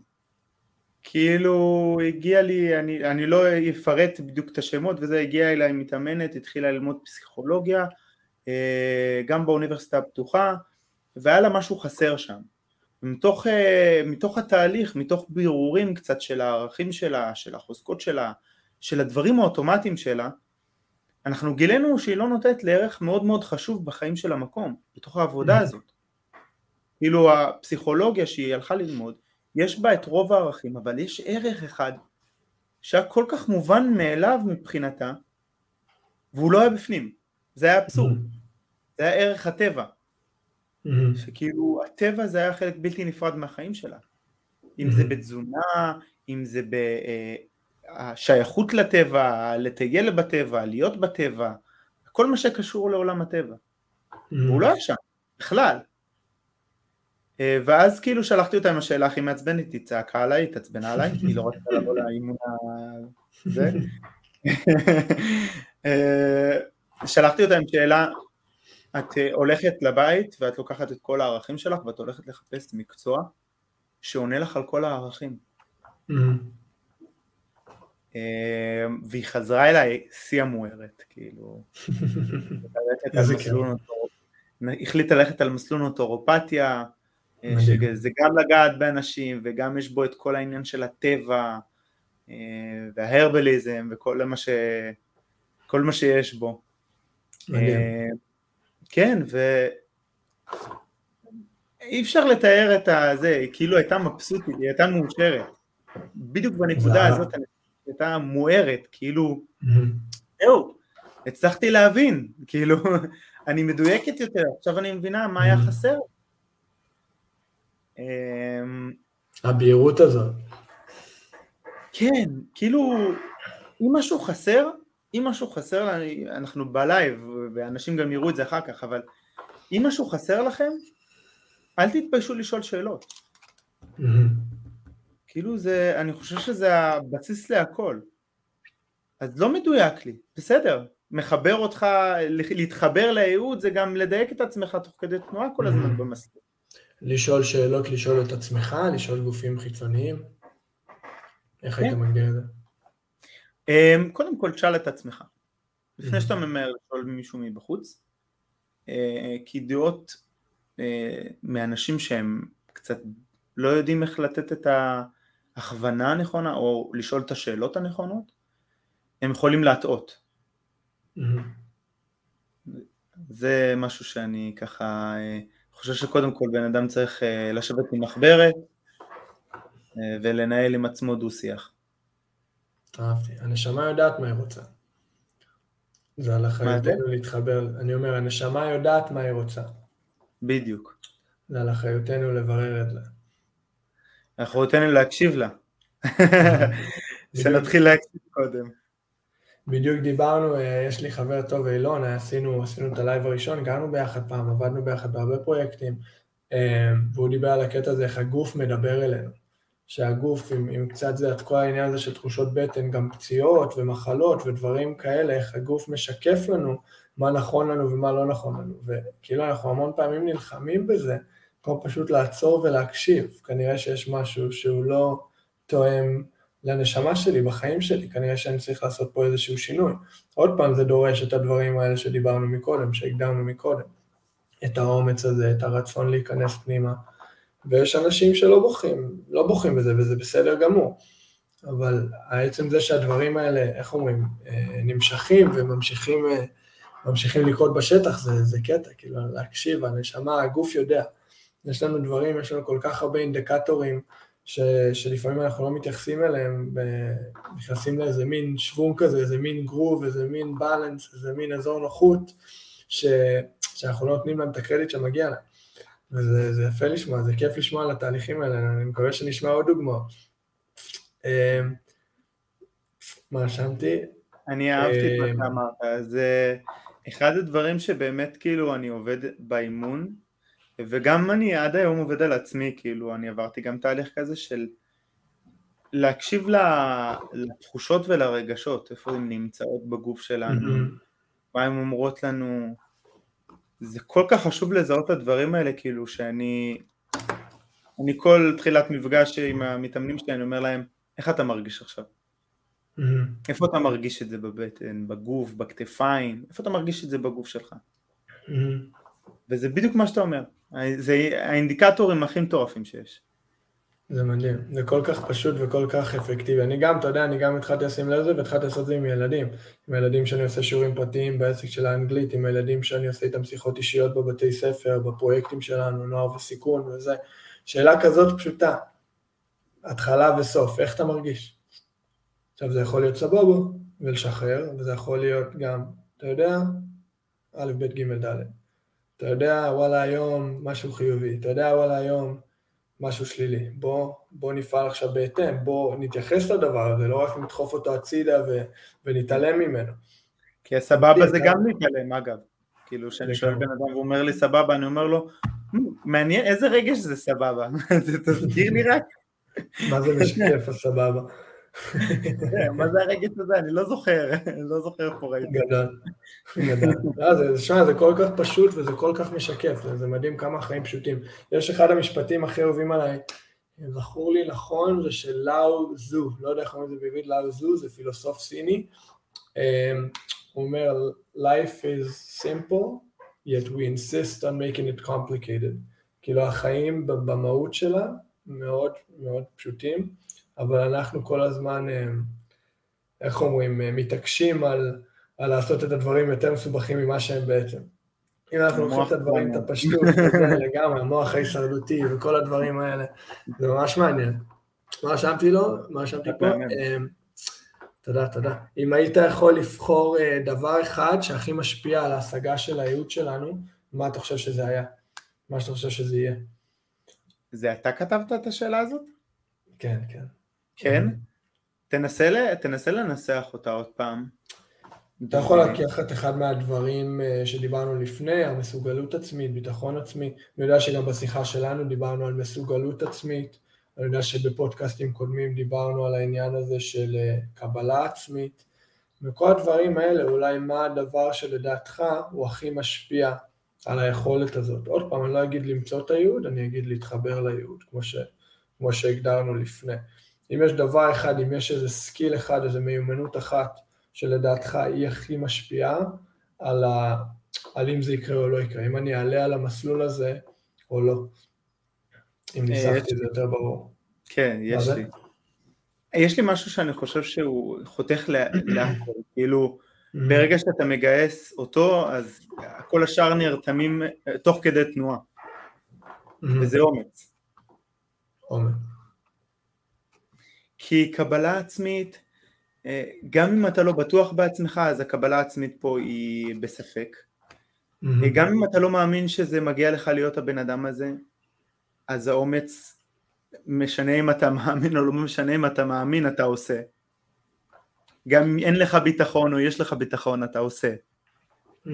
כאילו הגיע לי, אני, אני לא אפרט בדיוק את השמות וזה, הגיע אליי מתאמנת, התחילה ללמוד פסיכולוגיה, אה, גם באוניברסיטה הפתוחה, והיה לה משהו חסר שם. ומתוך אה, מתוך התהליך, מתוך בירורים קצת של הערכים שלה, של החוזקות שלה, של הדברים האוטומטיים שלה, אנחנו גילינו שהיא לא נותנת לערך מאוד מאוד חשוב בחיים של המקום, בתוך העבודה mm-hmm. הזאת. כאילו הפסיכולוגיה שהיא הלכה ללמוד, יש בה את רוב הערכים, אבל יש ערך אחד שהיה כל כך מובן מאליו מבחינתה, והוא לא היה בפנים. זה היה אבסורד. Mm-hmm. זה היה ערך הטבע. Mm-hmm. שכאילו הטבע זה היה חלק בלתי נפרד מהחיים שלה. אם זה בתזונה, אם זה בשייכות לטבע, לטייל בטבע, להיות בטבע, כל מה שקשור לעולם הטבע. והוא לא היה שם, בכלל. אה, ואז כאילו שלחתי אותה עם השאלה הכי מעצבנת, היא צעקה עליי, היא התעצבנה עליי, היא לא רצתה לבוא לאימון הזה. אה, שלחתי אותה עם שאלה, את אה, הולכת לבית ואת לוקחת את כל הערכים שלך ואת הולכת לחפש מקצוע שעונה לך על כל הערכים. והיא חזרה אליי שיא המוארת, כאילו, החליטה ללכת על מסלול נוטורופתיה, אה, שזה גם לגעת באנשים וגם יש בו את כל העניין של הטבע אה, וההרבליזם וכל מה, ש... מה שיש בו. כן, ואי אפשר לתאר את הזה, היא כאילו הייתה מבסוטית, היא הייתה מאושרת. בדיוק בנקודה הזאת היא הייתה מוארת, כאילו, זהו, הצלחתי להבין, כאילו, אני מדויקת יותר, עכשיו אני מבינה מה היה חסר. אמ, הבהירות הזאת. כן, כאילו, אם משהו חסר, אם משהו חסר, אנחנו בלייב, ואנשים גם יראו את זה אחר כך, אבל אם משהו חסר לכם, אל תתביישו לשאול שאלות. כאילו זה, אני חושב שזה הבסיס להכל. אז לא מדויק לי, בסדר, מחבר אותך, להתחבר לייעוד זה גם לדייק את עצמך תוך כדי תנועה כל הזמן במסלול. לשאול שאלות, לשאול את עצמך, לשאול גופים חיצוניים? איך היית כן. מגדיר את זה? אמ, קודם כל תשאל את עצמך, לפני שאתה ממהר לשאול מישהו מבחוץ, אה, כי דעות אה, מאנשים שהם קצת לא יודעים איך לתת את ההכוונה הנכונה או לשאול את השאלות הנכונות, הם יכולים להטעות. זה משהו שאני ככה אה, חושב שקודם כל בן אדם צריך לשבת עם מחברת ולנהל עם עצמו דו שיח. אהבתי. הנשמה יודעת מה היא רוצה. זה על אחריותנו להתחבר. אני אומר, הנשמה יודעת מה היא רוצה. בדיוק. זה על אחריותנו לברר את זה. אחריותנו להקשיב לה. שנתחיל להקשיב קודם. בדיוק דיברנו, אה, יש לי חבר טוב אילון, עשינו, עשינו את הלייב הראשון, גרנו ביחד פעם, עבדנו ביחד בהרבה פרויקטים, אה, והוא דיבר על הקטע הזה, איך הגוף מדבר אלינו. שהגוף, עם, עם קצת זה, את כל העניין הזה של תחושות בטן, גם פציעות ומחלות ודברים כאלה, איך הגוף משקף לנו מה נכון לנו ומה לא נכון לנו. וכאילו אנחנו המון פעמים נלחמים בזה, כמו פשוט לעצור ולהקשיב. כנראה שיש משהו שהוא לא תואם לנשמה שלי, בחיים שלי, כנראה שאני צריך לעשות פה איזשהו שינוי. עוד פעם זה דורש את הדברים האלה שדיברנו מקודם, שהקדמנו מקודם. את האומץ הזה, את הרצון להיכנס פנימה. ויש אנשים שלא בוכים, לא בוכים בזה, וזה בסדר גמור. אבל עצם זה שהדברים האלה, איך אומרים, אה, נמשכים וממשיכים ממשיכים לקרות בשטח, זה, זה קטע, כאילו להקשיב, הנשמה, הגוף יודע. יש לנו דברים, יש לנו כל כך הרבה אינדיקטורים ש, שלפעמים אנחנו לא מתייחסים אליהם, נכנסים לאיזה מין שוונג כזה, איזה מין גרוב, איזה מין בלנס, איזה מין אזור נוחות, ש, שאנחנו לא נותנים להם את הקרדיט שמגיע להם. וזה זה יפה לשמוע, זה כיף לשמוע על התהליכים האלה, אני מקווה שנשמע עוד דוגמאות. אה, מה רשמתי? אני אהבתי את מה שאמרת, זה אחד הדברים שבאמת כאילו אני עובד באימון, וגם אני עד היום עובד על עצמי, כאילו אני עברתי גם תהליך כזה של להקשיב לתחושות ולרגשות, איפה הן נמצאות בגוף שלנו, מה הן אומרות לנו, זה כל כך חשוב לזהות את הדברים האלה, כאילו שאני, אני כל תחילת מפגש עם המתאמנים שלי, אני אומר להם, איך אתה מרגיש עכשיו? איפה אתה מרגיש את זה בבטן, בגוף, בכתפיים, איפה אתה מרגיש את זה בגוף שלך? וזה בדיוק מה שאתה אומר, זה האינדיקטורים הכי מטורפים שיש. זה מדהים, זה כל כך פשוט וכל כך אפקטיבי. אני גם, אתה יודע, אני גם התחלתי לשים לזה והתחלתי לעשות את זה עם ילדים. עם ילדים שאני עושה שיעורים פרטיים בעסק של האנגלית, עם ילדים שאני עושה איתם שיחות אישיות בבתי ספר, בפרויקטים שלנו, נוער וסיכון וזה. שאלה כזאת פשוטה, התחלה וסוף, איך אתה מרגיש? עכשיו זה יכול להיות סבבה ולשחרר, וזה יכול להיות גם, אתה יודע, א', ב', ג', ד'. אתה יודע, וואלה, היום משהו חיובי. אתה יודע, וואלה, היום משהו שלילי. בוא, בוא נפעל עכשיו בהתאם, בוא נתייחס לדבר הזה, לא רק נדחוף אותו הצידה ו, ונתעלם ממנו. כי הסבבה זה גם להתעלם, אגב. כאילו, כשאני שואל בן אדם והוא אומר לי סבבה, אני אומר לו, מעניין, איזה רגש זה סבבה? תזכיר לי רק. מה זה משקף הסבבה? כן, מה זה הרגש הזה? אני לא זוכר, אני לא זוכר איפה ראיתי. גדול, גדול. לא, זה כל כך פשוט וזה כל כך משקף, זה מדהים כמה חיים פשוטים. יש אחד המשפטים הכי אוהבים עליי, זכור לי נכון, זה של לאו זו, לא יודע איך אומרים את זה בעברית, לאו זו, זה פילוסוף סיני. אמ, הוא אומר, life is simple, yet we insist on making it complicated. כאילו החיים במהות שלה מאוד מאוד פשוטים, אבל אנחנו כל הזמן, אה, איך אומרים, אה, מתעקשים על, על לעשות את הדברים יותר מסובכים ממה שהם בעצם. אם אנחנו לוקחים את הדברים, את הפשטות, לגמרי, המוח ההישרדותי וכל הדברים האלה, זה ממש מעניין. מה רשמתי לו? מה רשמתי פה? אה, תודה, תודה. אם היית יכול לבחור דבר אחד שהכי משפיע על ההשגה של הייעוד שלנו, מה אתה חושב שזה היה? מה שאתה חושב שזה יהיה? זה אתה כתבת את השאלה הזאת? כן, כן. כן? תנסה, תנסה לנסח אותה עוד פעם. אתה יכול לקחת אחד מהדברים אה, שדיברנו לפני, המסוגלות עצמית, ביטחון עצמי. אני יודע שגם בשיחה שלנו דיברנו על מסוגלות עצמית. אני יודע שבפודקאסטים קודמים דיברנו על העניין הזה של אה, קבלה עצמית. וכל הדברים האלה, אולי מה הדבר שלדעתך הוא הכי משפיע על היכולת הזאת. עוד פעם, אני לא אגיד למצוא את הייעוד, אני אגיד להתחבר לייעוד, כמו, ש, כמו שהגדרנו לפני. אם יש דבר אחד, אם יש איזה skill אחד, איזה מיומנות אחת, שלדעתך היא הכי משפיעה על, ה... על אם זה יקרה או לא יקרה, אם אני אעלה על המסלול הזה או לא. אם אה, ניסחתי את זה יותר ברור. כן, יש לי. יש לי משהו שאני חושב שהוא חותך להכל, כאילו ברגע שאתה מגייס אותו, אז כל השאר נרתמים אה, תוך כדי תנועה, וזה אומץ. אומץ. כי קבלה עצמית, אה, גם אם אתה לא בטוח בעצמך, אז הקבלה העצמית פה היא בספק. Mm-hmm. גם אם אתה לא מאמין שזה מגיע לך להיות הבן אדם הזה, אז האומץ, משנה אם אתה מאמין או לא משנה אם אתה מאמין, אתה עושה. גם אם אין לך ביטחון או יש לך ביטחון, אתה עושה. Mm-hmm.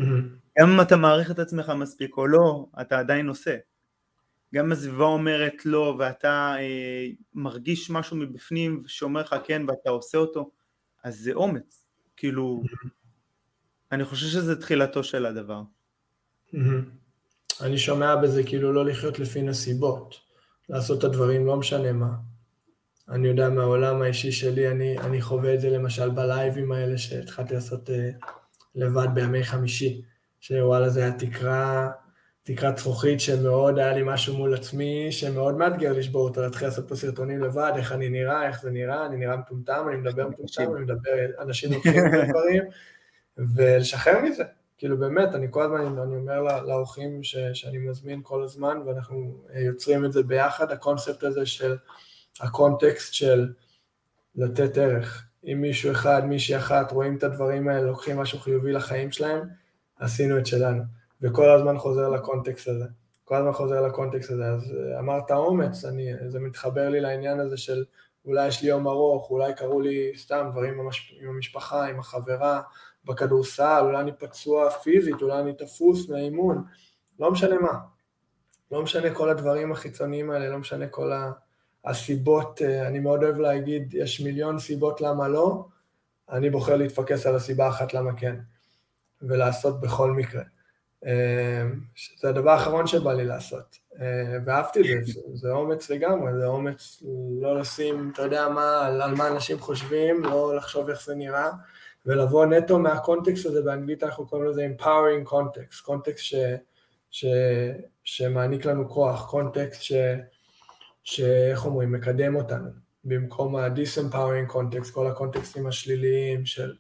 גם אם אתה מעריך את עצמך מספיק או לא, אתה עדיין עושה. גם הסביבה אומרת לא ואתה אה, מרגיש משהו מבפנים שאומר לך כן ואתה עושה אותו, אז זה אומץ, כאילו, אני חושב שזה תחילתו של הדבר. אני שומע בזה כאילו לא לחיות לפי נסיבות, לעשות את הדברים לא משנה מה. אני יודע מהעולם האישי שלי, אני, אני חווה את זה למשל בלייבים האלה שהתחלתי לעשות uh, לבד בימי חמישי, שוואלה זה היה תקרה תקרת זכוכית שמאוד היה לי משהו מול עצמי, שמאוד מאתגר לשבור אותו, להתחיל לעשות פה סרטונים לבד, איך אני נראה, איך זה נראה, אני נראה מטומטם, אני מדבר מטומטם, אני מדבר, אנשים לוקחים את הדברים, ולשחרר מזה. כאילו באמת, אני כל הזמן, אני אומר לאורחים ש, שאני מזמין כל הזמן, ואנחנו יוצרים את זה ביחד, הקונספט הזה של, הקונטקסט של לתת ערך. אם מישהו אחד, מישהי אחת, רואים את הדברים האלה, לוקחים משהו חיובי לחיים שלהם, עשינו את שלנו. וכל הזמן חוזר לקונטקסט הזה. כל הזמן חוזר לקונטקסט הזה, אז אה, אמרת אומץ, אני, זה מתחבר לי לעניין הזה של אולי יש לי יום ארוך, אולי קרו לי סתם דברים עם המשפחה, עם החברה, בכדורסל, אולי אני פצוע פיזית, אולי אני תפוס מהאימון, לא משנה מה. לא משנה כל הדברים החיצוניים האלה, לא משנה כל הסיבות, אה, אני מאוד אוהב להגיד, יש מיליון סיבות למה לא, אני בוחר להתפקס על הסיבה אחת למה כן, ולעשות בכל מקרה. אה, זה הדבר האחרון שבא לי לעשות, אה, ואהבתי את זה, זה אומץ לגמרי, זה אומץ לא לשים, אתה יודע מה, על מה אנשים חושבים, לא לחשוב איך זה נראה, ולבוא נטו מהקונטקסט הזה, באנגלית אנחנו קוראים לזה empowering context, קונטקסט ש, ש, שמעניק לנו כוח, קונטקסט ש, שאיך אומרים, מקדם אותנו, במקום ה-disempowering context, כל הקונטקסטים השליליים של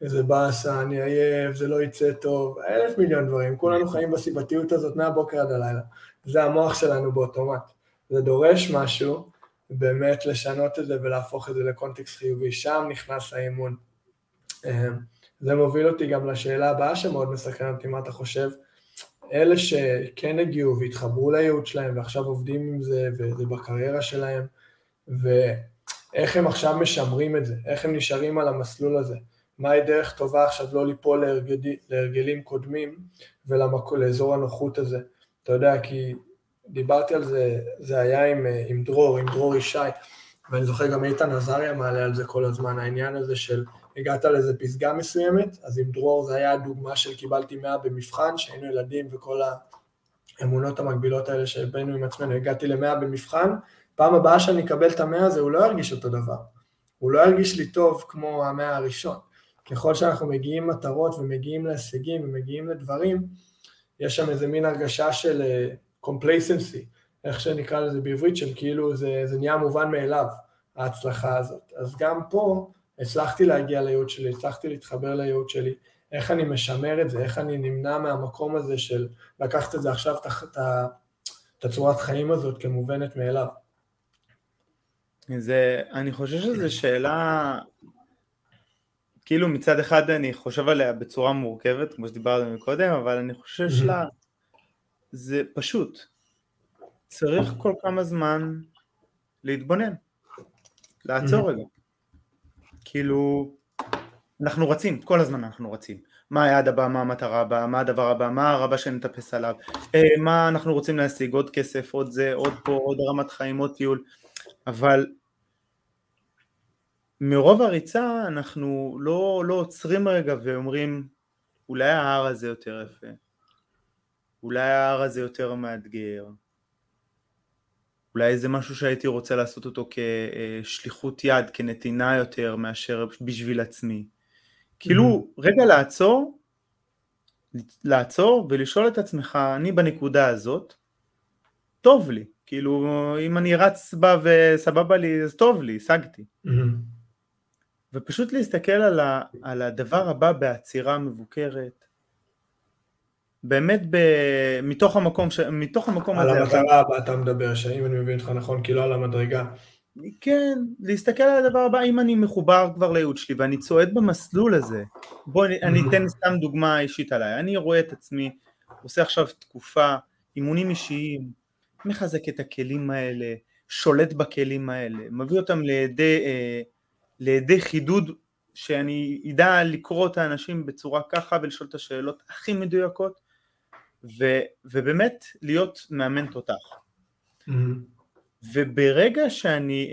איזה באסה, אני עייף, זה לא יצא טוב, אלף מיליון דברים, כולנו חיים בסיבתיות הזאת מהבוקר עד הלילה, זה המוח שלנו באוטומט, זה דורש משהו, באמת לשנות את זה ולהפוך את זה לקונטקסט חיובי, שם נכנס האימון. אה, זה מוביל אותי גם לשאלה הבאה שמאוד מסקרנת אותי, מה אתה חושב? אלה שכן הגיעו והתחברו לייעוד שלהם ועכשיו עובדים עם זה וזה בקריירה שלהם, ואיך הם עכשיו משמרים את זה, איך הם נשארים על המסלול הזה, מהי דרך טובה עכשיו לא ליפול להרגלי, להרגלים קודמים ולאזור הנוחות הזה. אתה יודע, כי דיברתי על זה, זה היה עם, עם דרור, עם דרור ישי, ואני זוכר גם איתן עזריה מעלה על זה כל הזמן, העניין הזה של הגעת לאיזה פסגה מסוימת, אז עם דרור זה היה הדוגמה של קיבלתי 100 במבחן, שהיינו ילדים וכל האמונות המקבילות האלה שהבאנו עם עצמנו, הגעתי ל-100 במבחן, פעם הבאה שאני אקבל את המאה הזה הוא לא ירגיש אותו דבר, הוא לא ירגיש לי טוב כמו המאה הראשון. ככל שאנחנו מגיעים מטרות ומגיעים להישגים ומגיעים לדברים, יש שם איזה מין הרגשה של uh, complacency, איך שנקרא לזה בעברית, של כאילו זה, זה נהיה מובן מאליו, ההצלחה הזאת. אז גם פה הצלחתי להגיע לייעוד שלי, הצלחתי להתחבר לייעוד שלי, איך אני משמר את זה, איך אני נמנע מהמקום הזה של לקחת את זה עכשיו את הצורת חיים הזאת כמובנת מאליו. זה, אני חושב שזו שאלה, כאילו מצד אחד אני חושב עליה בצורה מורכבת, כמו שדיברנו קודם, אבל אני חושב שלה, זה פשוט, צריך כל כמה זמן להתבונן, לעצור רגע. כאילו, אנחנו רצים, כל הזמן אנחנו רצים. מה היעד הבא, מה המטרה הבאה, מה הדבר הבא, מה הרבה שנטפס עליו, אה, מה אנחנו רוצים להשיג, עוד כסף, עוד זה, עוד פה, עוד רמת חיים, עוד טיול, אבל מרוב הריצה אנחנו לא, לא עוצרים רגע ואומרים אולי ההר הזה יותר יפה, אולי ההר הזה יותר מאתגר, אולי זה משהו שהייתי רוצה לעשות אותו כשליחות יד, כנתינה יותר מאשר בשביל עצמי. כאילו. רגע לעצור, לעצור ולשאול את עצמך, אני בנקודה הזאת, טוב לי, כאילו, אם אני רץ בה וסבבה לי, אז טוב לי, השגתי. Mm-hmm. ופשוט להסתכל על, ה, על הדבר הבא בעצירה מבוקרת, באמת ב... מתוך המקום, ש... מתוך המקום על הזה. על המטרה הבאה אתה מדבר, שאם אני מבין אותך נכון, כאילו על המדרגה. כן, להסתכל על הדבר הבא, אם אני מחובר כבר לייעוד שלי ואני צועד במסלול הזה, בוא אני, אני אתן סתם דוגמה אישית עליי, אני רואה את עצמי, עושה עכשיו תקופה, אימונים אישיים, מחזק את הכלים האלה, שולט בכלים האלה, מביא אותם לידי, אה, לידי חידוד שאני אדע לקרוא את האנשים בצורה ככה ולשאול את השאלות הכי מדויקות ו, ובאמת להיות מאמן תותח. Mm-hmm. וברגע שאני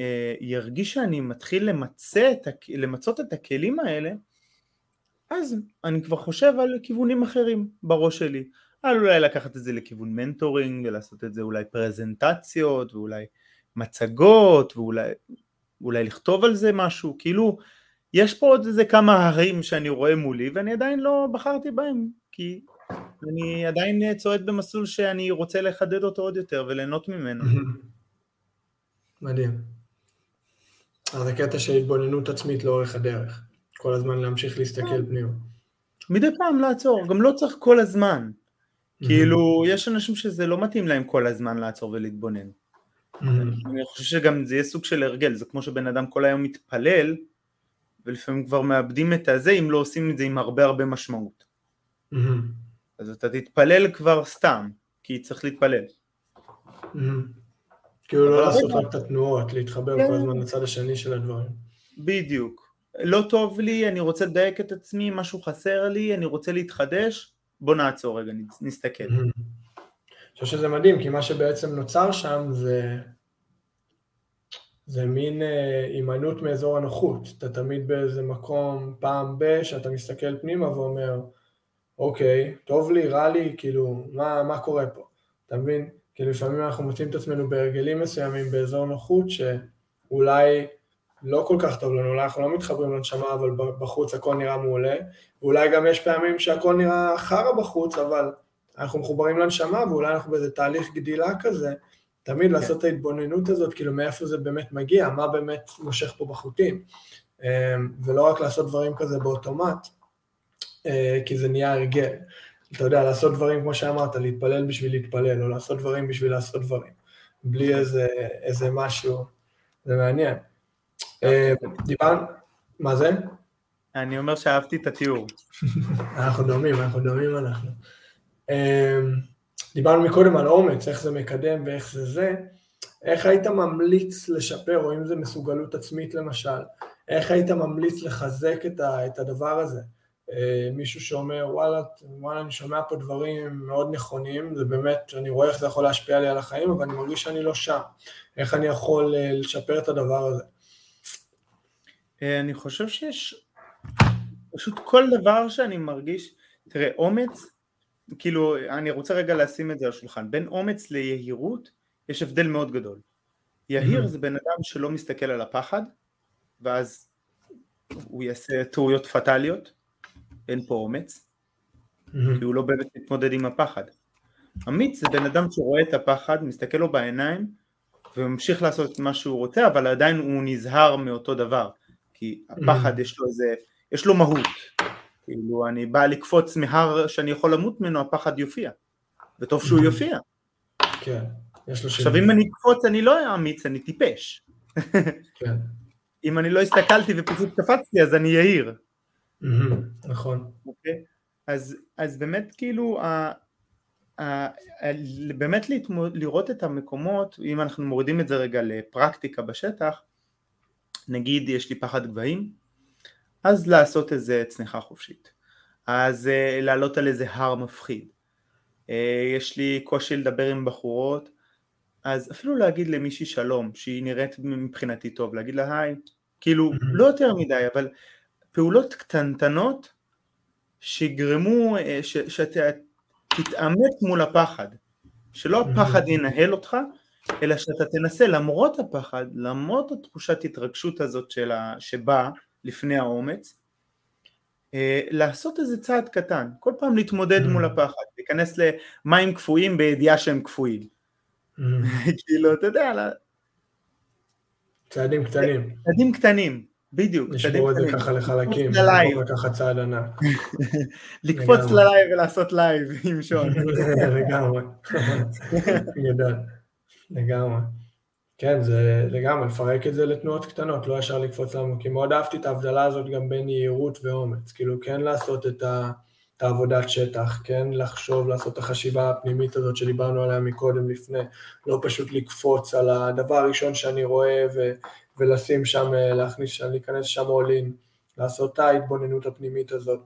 ארגיש uh, שאני מתחיל למצא את, למצות את הכלים האלה, אז אני כבר חושב על כיוונים אחרים בראש שלי. על אולי לקחת את זה לכיוון מנטורינג ולעשות את זה אולי פרזנטציות ואולי מצגות ואולי אולי לכתוב על זה משהו, כאילו יש פה עוד איזה כמה הרים שאני רואה מולי ואני עדיין לא בחרתי בהם כי אני עדיין צועד במסלול שאני רוצה לחדד אותו עוד יותר וליהנות ממנו. מדהים. אז הקטע של התבוננות עצמית לאורך הדרך, כל הזמן להמשיך להסתכל כן. פנימה. מדי פעם לעצור, גם לא צריך כל הזמן. כאילו, יש אנשים שזה לא מתאים להם כל הזמן לעצור ולהתבונן. אני חושב שגם זה יהיה סוג של הרגל, זה כמו שבן אדם כל היום מתפלל, ולפעמים כבר מאבדים את הזה אם לא עושים את זה עם הרבה הרבה משמעות. אז אתה תתפלל כבר סתם, כי צריך להתפלל. כאילו לא לעשות רק את התנועות, להתחבר כל כן. הזמן לצד השני של הדברים. בדיוק. לא טוב לי, אני רוצה לדייק את עצמי, משהו חסר לי, אני רוצה להתחדש, בוא נעצור רגע, נסתכל. חושב שזה מדהים, כי מה שבעצם נוצר שם זה, זה מין אה, הימנעות מאזור הנוחות. אתה תמיד באיזה מקום, פעם ב, שאתה מסתכל פנימה ואומר, אוקיי, טוב לי, רע לי, כאילו, מה, מה קורה פה? אתה מבין? כי לפעמים אנחנו מוצאים את עצמנו בהרגלים מסוימים באזור נוחות שאולי לא כל כך טוב לנו, אולי אנחנו לא מתחברים לנשמה, אבל בחוץ הכל נראה מעולה, ואולי גם יש פעמים שהכל נראה חרא בחוץ, אבל אנחנו מחוברים לנשמה, ואולי אנחנו באיזה תהליך גדילה כזה, תמיד כן. לעשות את ההתבוננות הזאת, כאילו מאיפה זה באמת מגיע, מה באמת מושך פה בחוטים, אמ, ולא רק לעשות דברים כזה באוטומט, אה, כי זה נהיה הרגל. אתה יודע, לעשות דברים, כמו שאמרת, להתפלל בשביל להתפלל, או לעשות דברים בשביל לעשות דברים, בלי איזה, איזה משהו, זה מעניין. אה, דיברנו, מה זה? אני אומר שאהבתי את התיאור. אנחנו דומים, אנחנו דומים אנחנו. אה, דיברנו מקודם על אומץ, איך זה מקדם ואיך זה זה. איך היית ממליץ לשפר, או אם זה מסוגלות עצמית למשל, איך היית ממליץ לחזק את הדבר הזה? אה, מישהו שאומר וואלה, וואלה אני שומע פה דברים מאוד נכונים, זה באמת, אני רואה איך זה יכול להשפיע לי על החיים, אבל אני מרגיש שאני לא שם, איך אני יכול אה, לשפר את הדבר הזה? אה, אני חושב שיש פשוט כל דבר שאני מרגיש, תראה אומץ, כאילו אני רוצה רגע לשים את זה על השולחן, בין אומץ ליהירות יש הבדל מאוד גדול. יהיר זה בן אדם שלא מסתכל על הפחד, ואז הוא יעשה טעויות פטאליות, אין פה אומץ, כי הוא לא באמת מתמודד עם הפחד. אמיץ זה בן אדם שרואה את הפחד, מסתכל לו בעיניים וממשיך לעשות את מה שהוא רוצה, אבל עדיין הוא נזהר מאותו דבר, כי הפחד יש לו איזה, יש לו מהות. כאילו אני בא לקפוץ מהר שאני יכול למות ממנו, הפחד יופיע, וטוב שהוא יופיע. כן, יש לו שם. עכשיו אם אני אקפוץ אני לא אמיץ, אני טיפש. כן. אם אני לא הסתכלתי ופשוט קפצתי אז אני יהיר. נכון. אוקיי? אז, אז באמת כאילו, ה, ה, באמת להתמוד, לראות את המקומות, אם אנחנו מורידים את זה רגע לפרקטיקה בשטח, נגיד יש לי פחד גבהים, אז לעשות איזה צניחה חופשית, אז uh, לעלות על איזה הר מפחיד, uh, יש לי קושי לדבר עם בחורות, אז אפילו להגיד למישהי שלום, שהיא נראית מבחינתי טוב, להגיד לה היי, כאילו לא יותר מדי, אבל פעולות קטנטנות שיגרמו, אה, שאתה תתעמת מול הפחד, שלא הפחד ינהל אותך, אלא שאתה תנסה למרות הפחד, למרות התחושת התרגשות הזאת שלה, שבאה לפני האומץ, אה, לעשות איזה צעד קטן, כל פעם להתמודד מול הפחד, להיכנס למים קפואים בידיעה שהם קפואים. כאילו, אתה יודע, צעדים קטנים. צעדים קטנים. בדיוק. לשבור את זה ככה לחלקים, לקחת צעד ענק. לקפוץ ללייב ולעשות לייב עם שון. לגמרי. לגמרי. כן, זה לגמרי, לפרק את זה לתנועות קטנות, לא ישר לקפוץ לנו, כי מאוד אהבתי את ההבדלה הזאת גם בין יהירות ואומץ, כאילו כן לעשות את, ה, את העבודת שטח, כן לחשוב, לעשות את החשיבה הפנימית הזאת שדיברנו עליה מקודם לפני, לא פשוט לקפוץ על הדבר הראשון שאני רואה ו, ולשים שם, אה, להכניס שם, להיכנס שם עולין, לעשות את ההתבוננות הפנימית הזאת.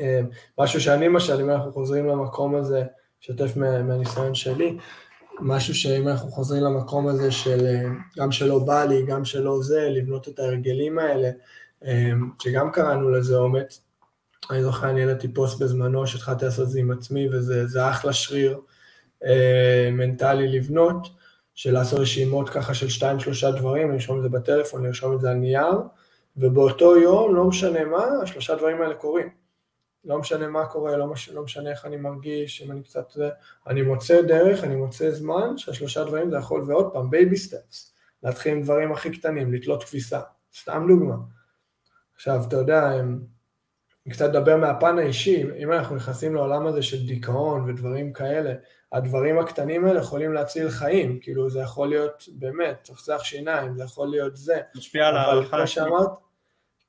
אה, משהו שאני למשל, אם אנחנו חוזרים למקום הזה, שתף מהניסיון שלי, משהו שאם אנחנו חוזרים למקום הזה של אה, גם שלא בא לי, גם שלא זה, לבנות את ההרגלים האלה, שגם קראנו לזה אומץ, אני זוכר, אני העליתי פוסט בזמנו שהתחלתי לעשות את זה עם עצמי, וזה אחלה שריר מנטלי לבנות, של לעשות רשימות ככה של שתיים שלושה דברים, לרשום את זה בטלפון, לרשום את זה על נייר, ובאותו יום, לא משנה מה, השלושה דברים האלה קורים. לא משנה מה קורה, לא, מש, לא משנה איך אני מרגיש, אם אני קצת... אני מוצא דרך, אני מוצא זמן, שהשלושה דברים זה יכול, ועוד פעם, baby steps, להתחיל עם דברים הכי קטנים, לתלות כביסה, סתם דוגמה. עכשיו, אתה יודע, אני קצת אדבר מהפן האישי, אם אנחנו נכנסים לעולם הזה של דיכאון ודברים כאלה, הדברים הקטנים האלה יכולים להציל חיים, כאילו זה יכול להיות באמת, לצחצח שיניים, זה יכול להיות זה. משפיע על ההלכה. אבל כמו שאמרת,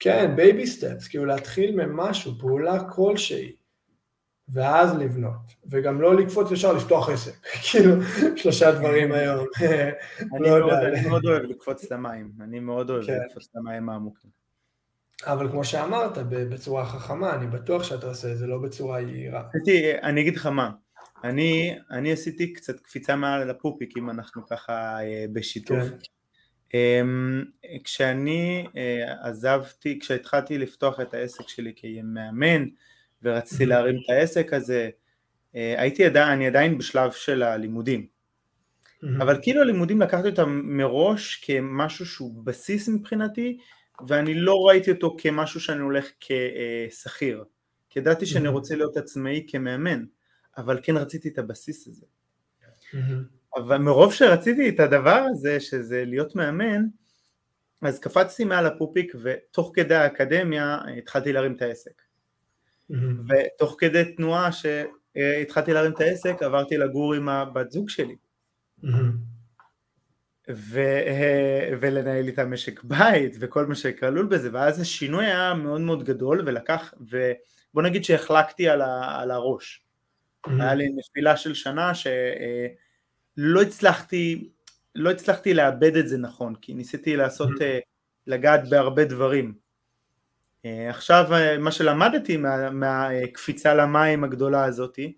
כן, baby steps, כאילו להתחיל ממשהו, פעולה כלשהי, ואז לבנות, וגם לא לקפוץ ישר לפתוח עסק, כאילו שלושה דברים היום, לא אני מאוד אוהב לקפוץ למים, אני מאוד אוהב כן. לקפוץ למים העמוקים. אבל כמו שאמרת, בצורה חכמה, אני בטוח שאתה עושה את זה, לא בצורה יהירה. אני אגיד לך מה, אני, עשיתי קצת קפיצה מעל הפופיק, אם אנחנו ככה אה, בשיתוף. אמ, כשאני אה, עזבתי, כשהתחלתי לפתוח את העסק שלי כמאמן ורציתי להרים את העסק הזה, אה, הייתי עדיין, אני עדיין בשלב של הלימודים. אבל כאילו הלימודים לקחתי אותם מראש כמשהו שהוא בסיס מבחינתי, ואני לא ראיתי אותו כמשהו שאני הולך כשכיר. כי ידעתי שאני רוצה להיות עצמאי כמאמן, אבל כן רציתי את הבסיס הזה. אבל מרוב שרציתי את הדבר הזה, שזה להיות מאמן, אז קפצתי מעל הפופיק ותוך כדי האקדמיה התחלתי להרים את העסק. ותוך כדי תנועה שהתחלתי להרים את העסק עברתי לגור עם הבת זוג שלי. ו... ולנהל איתה משק בית וכל מה שכלול בזה ואז השינוי היה מאוד מאוד גדול ולקח ובוא נגיד שהחלקתי על, ה... על הראש. היה לי נפילה של שנה ש... לא הצלחתי, לא הצלחתי לאבד את זה נכון, כי ניסיתי לעשות, mm-hmm. לגעת בהרבה דברים. אה, עכשיו אה, מה שלמדתי מה, מהקפיצה למים הגדולה הזאתי,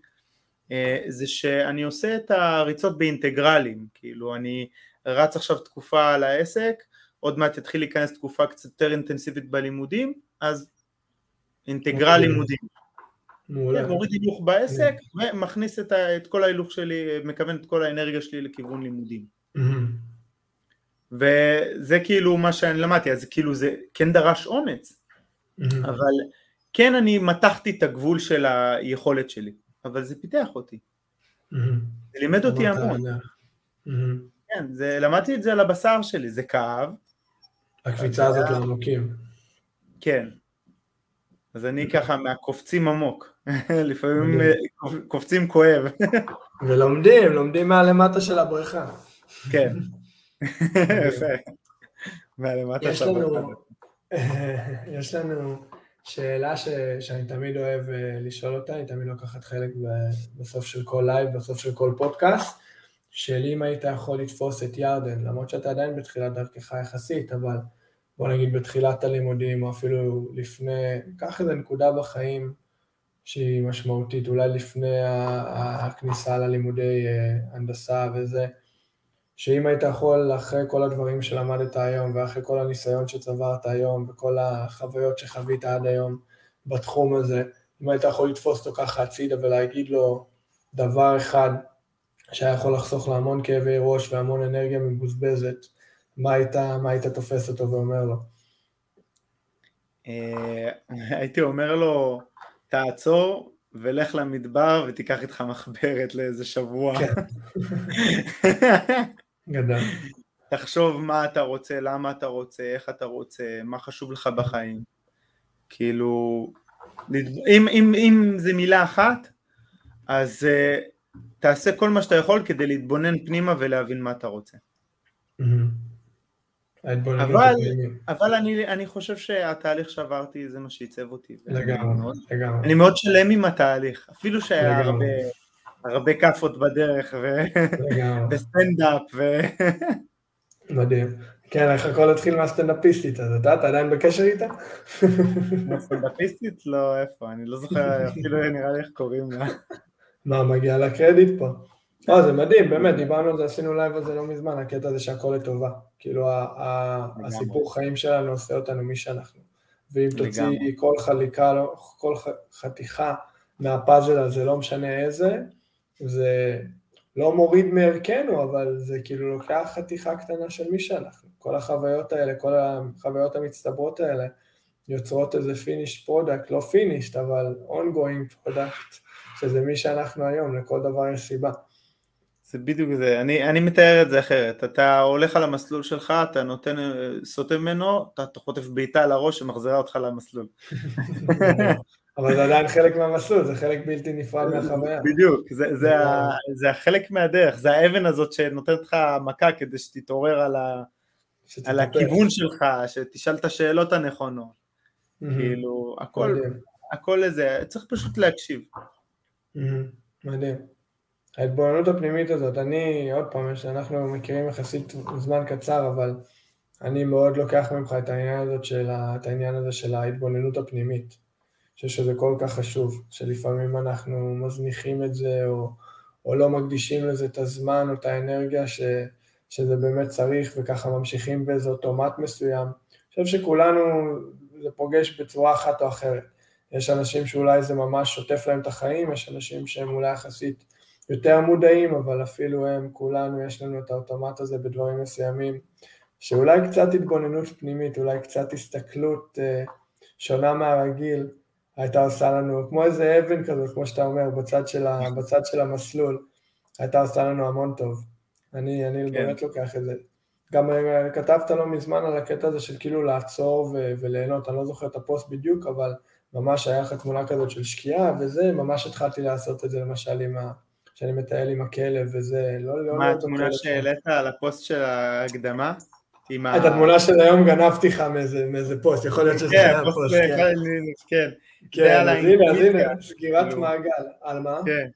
זה שאני עושה את הריצות באינטגרלים, כאילו אני רץ עכשיו תקופה על העסק, עוד מעט תתחיל להיכנס תקופה קצת יותר אינטנסיבית בלימודים, אז אינטגרל אוקיי. לימודים. מעולה. כן, מוריד הילוך בעסק ומכניס את, ה, את כל ההילוך שלי, מכוון את כל האנרגיה שלי לכיוון לימודים. וזה כאילו מה שאני למדתי, אז כאילו זה כן דרש אומץ, אבל כן אני מתחתי את הגבול של היכולת שלי, אבל זה פיתח אותי. זה לימד אותי המון. כן, זה, למדתי את זה על הבשר שלי, זה כאב. הקפיצה הזאת לעמוקים. כן. אז אני ככה מהקופצים עמוק. לפעמים אה, קופצים כואב. ולומדים, לומדים מהלמטה של הבריכה. כן, יפה. מהלמטה של הבריכה. יש לנו שאלה ש, שאני תמיד אוהב אה, לשאול אותה, אני תמיד לוקחת חלק בסוף של כל לייב, בסוף של כל פודקאסט, של אם היית יכול לתפוס את ירדן, למרות שאתה עדיין בתחילת דרכך יחסית, אבל בוא נגיד בתחילת הלימודים, או אפילו לפני, קח איזה נקודה בחיים שהיא משמעותית, אולי לפני הכניסה ללימודי אה, הנדסה וזה, שאם היית יכול, אחרי כל הדברים שלמדת היום, ואחרי כל הניסיון שצברת היום, וכל החוויות שחווית עד היום בתחום הזה, אם היית יכול לתפוס אותו ככה הצידה ולהגיד לו דבר אחד שהיה יכול לחסוך לו המון כאבי ראש והמון אנרגיה מבוזבזת, מה היית, מה היית תופס אותו ואומר לו? אה, הייתי אומר לו, תעצור ולך למדבר ותיקח איתך מחברת לאיזה שבוע. כן. גדול. תחשוב מה אתה רוצה, למה אתה רוצה, איך אתה רוצה, מה חשוב לך בחיים. כאילו, אם, אם, אם זה מילה אחת, אז uh, תעשה כל מה שאתה יכול כדי להתבונן פנימה ולהבין מה אתה רוצה. Mm-hmm. אבל, אבל אני, אני חושב שהתהליך שעברתי זה מה שעיצב אותי. לגמרי, לגמרי. אני מאוד שלם עם התהליך, אפילו שהיה הרבה, הרבה כאפות בדרך ו... וסטנדאפ ו... מדהים. כן, איך הכל התחיל מהסטנדאפיסטית, אז אתה, אתה עדיין בקשר איתה? הסטנדאפיסטית? לא, איפה, אני לא זוכר אפילו נראה לי איך קוראים לה. מה, מגיע לה קרדיט פה. לא, זה מדהים, באמת, דיברנו על זה, עשינו לייב על זה לא מזמן, הקטע הזה שהכל לטובה. כאילו, הסיפור חיים שלנו עושה אותנו מי שאנחנו. ואם תוציא כל חליקה, כל חתיכה מהפאזל הזה, לא משנה איזה, זה לא מוריד מערכנו, אבל זה כאילו לוקח חתיכה קטנה של מי שאנחנו. כל החוויות האלה, כל החוויות המצטברות האלה, יוצרות איזה finish product, לא finished, אבל ongoing product, שזה מי שאנחנו היום, לכל דבר יש סיבה. זה בדיוק זה, אני, אני מתאר את זה אחרת, אתה הולך על המסלול שלך, אתה נותן, סוטה ממנו, אתה, אתה חוטף בעיטה על הראש שמחזירה אותך למסלול. אבל זה עדיין חלק מהמסלול, זה חלק בלתי נפרד מהחוויה. בדיוק, זה, זה, ה, זה החלק מהדרך, זה האבן הזאת שנותנת לך מכה כדי שתתעורר על, ה, על הכיוון שלך, שתשאל את השאלות הנכונות. כאילו, הכל, הכל איזה, צריך פשוט להקשיב. מדהים. ההתבוננות הפנימית הזאת, אני, עוד פעם, אנחנו מכירים יחסית זמן קצר, אבל אני מאוד לוקח ממך את העניין, הזאת של, את העניין הזה של ההתבוננות הפנימית. אני חושב שזה כל כך חשוב, שלפעמים אנחנו מזניחים את זה, או, או לא מקדישים לזה את הזמן או את האנרגיה ש, שזה באמת צריך, וככה ממשיכים באיזה אוטומט מסוים. אני חושב שכולנו, זה פוגש בצורה אחת או אחרת. יש אנשים שאולי זה ממש שוטף להם את החיים, יש אנשים שהם אולי יחסית יותר מודעים, אבל אפילו הם, כולנו, יש לנו את האוטומט הזה בדברים מסוימים, שאולי קצת התבוננות פנימית, אולי קצת הסתכלות אה, שונה מהרגיל, הייתה עושה לנו, כמו איזה אבן כזאת, כמו שאתה אומר, בצד של, ה, בצד של המסלול, הייתה עושה לנו המון טוב. אני, אני כן. באמת לוקח את זה. גם אה, כתבת לא מזמן על הקטע הזה של כאילו לעצור ו- וליהנות, אני לא זוכר את הפוסט בדיוק, אבל ממש היה לך תמונה כזאת של שקיעה, וזה, ממש התחלתי לעשות את זה למשל עם ה... שאני מטייל עם הכלב וזה, לא... לא מה לא התמונה שהעלית על הפוסט של ההקדמה? את התמונה של היום גנבתי לך מאיזה פוסט, יכול להיות שזה כן, היה פוסט, כן. כן. כן, אז הנה, אז הנה, סגירת כאילו. מעגל, על מה? כן.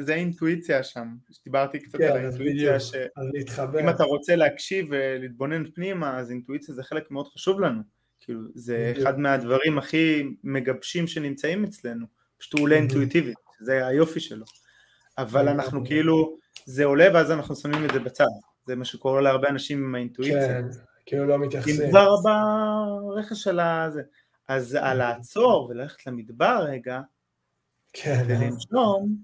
זה האינטואיציה שם, דיברתי קצת על האינטואיציה, שאם אתה רוצה להקשיב ולהתבונן פנימה, אז אינטואיציה זה חלק מאוד חשוב לנו. כאילו, זה בדיוק. אחד מהדברים הכי מגבשים שנמצאים אצלנו, פשוט הוא עולה אינטואיטיבית, זה היופי שלו. אבל אנחנו כאילו, זה עולה ואז אנחנו שמים את זה בצד, זה מה שקורה להרבה אנשים עם האינטואיציה. כן, כאילו לא מתייחסים. אם כבר ברכש של הזה. אז על לעצור וללכת למדבר רגע, כן, ולנשום,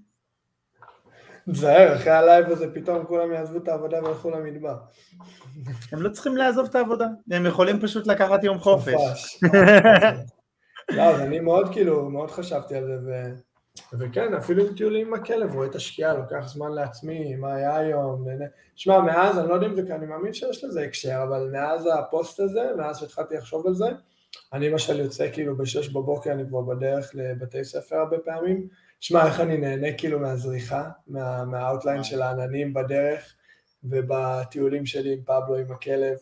תזהר, אחרי הלייב הזה פתאום כולם יעזבו את העבודה וילכו למדבר. הם לא צריכים לעזוב את העבודה, הם יכולים פשוט לקחת יום חופש. לא, אז אני מאוד כאילו, מאוד חשבתי על זה. וכן, אפילו עם טיולים עם הכלב, רואה את השקיעה, לוקח זמן לעצמי, מה היה היום, נהנה. שמע, מאז, אני לא יודע אם זה, אני מאמין שיש לזה הקשר, אבל מאז הפוסט הזה, מאז שהתחלתי לחשוב על זה, אני למשל יוצא כאילו בשש בבוקר, אני כבר בדרך לבתי ספר הרבה פעמים, שמע, איך אני נהנה כאילו מהזריחה, מה, מה outline של העננים בדרך, ובטיולים שלי עם פבלו, עם הכלב,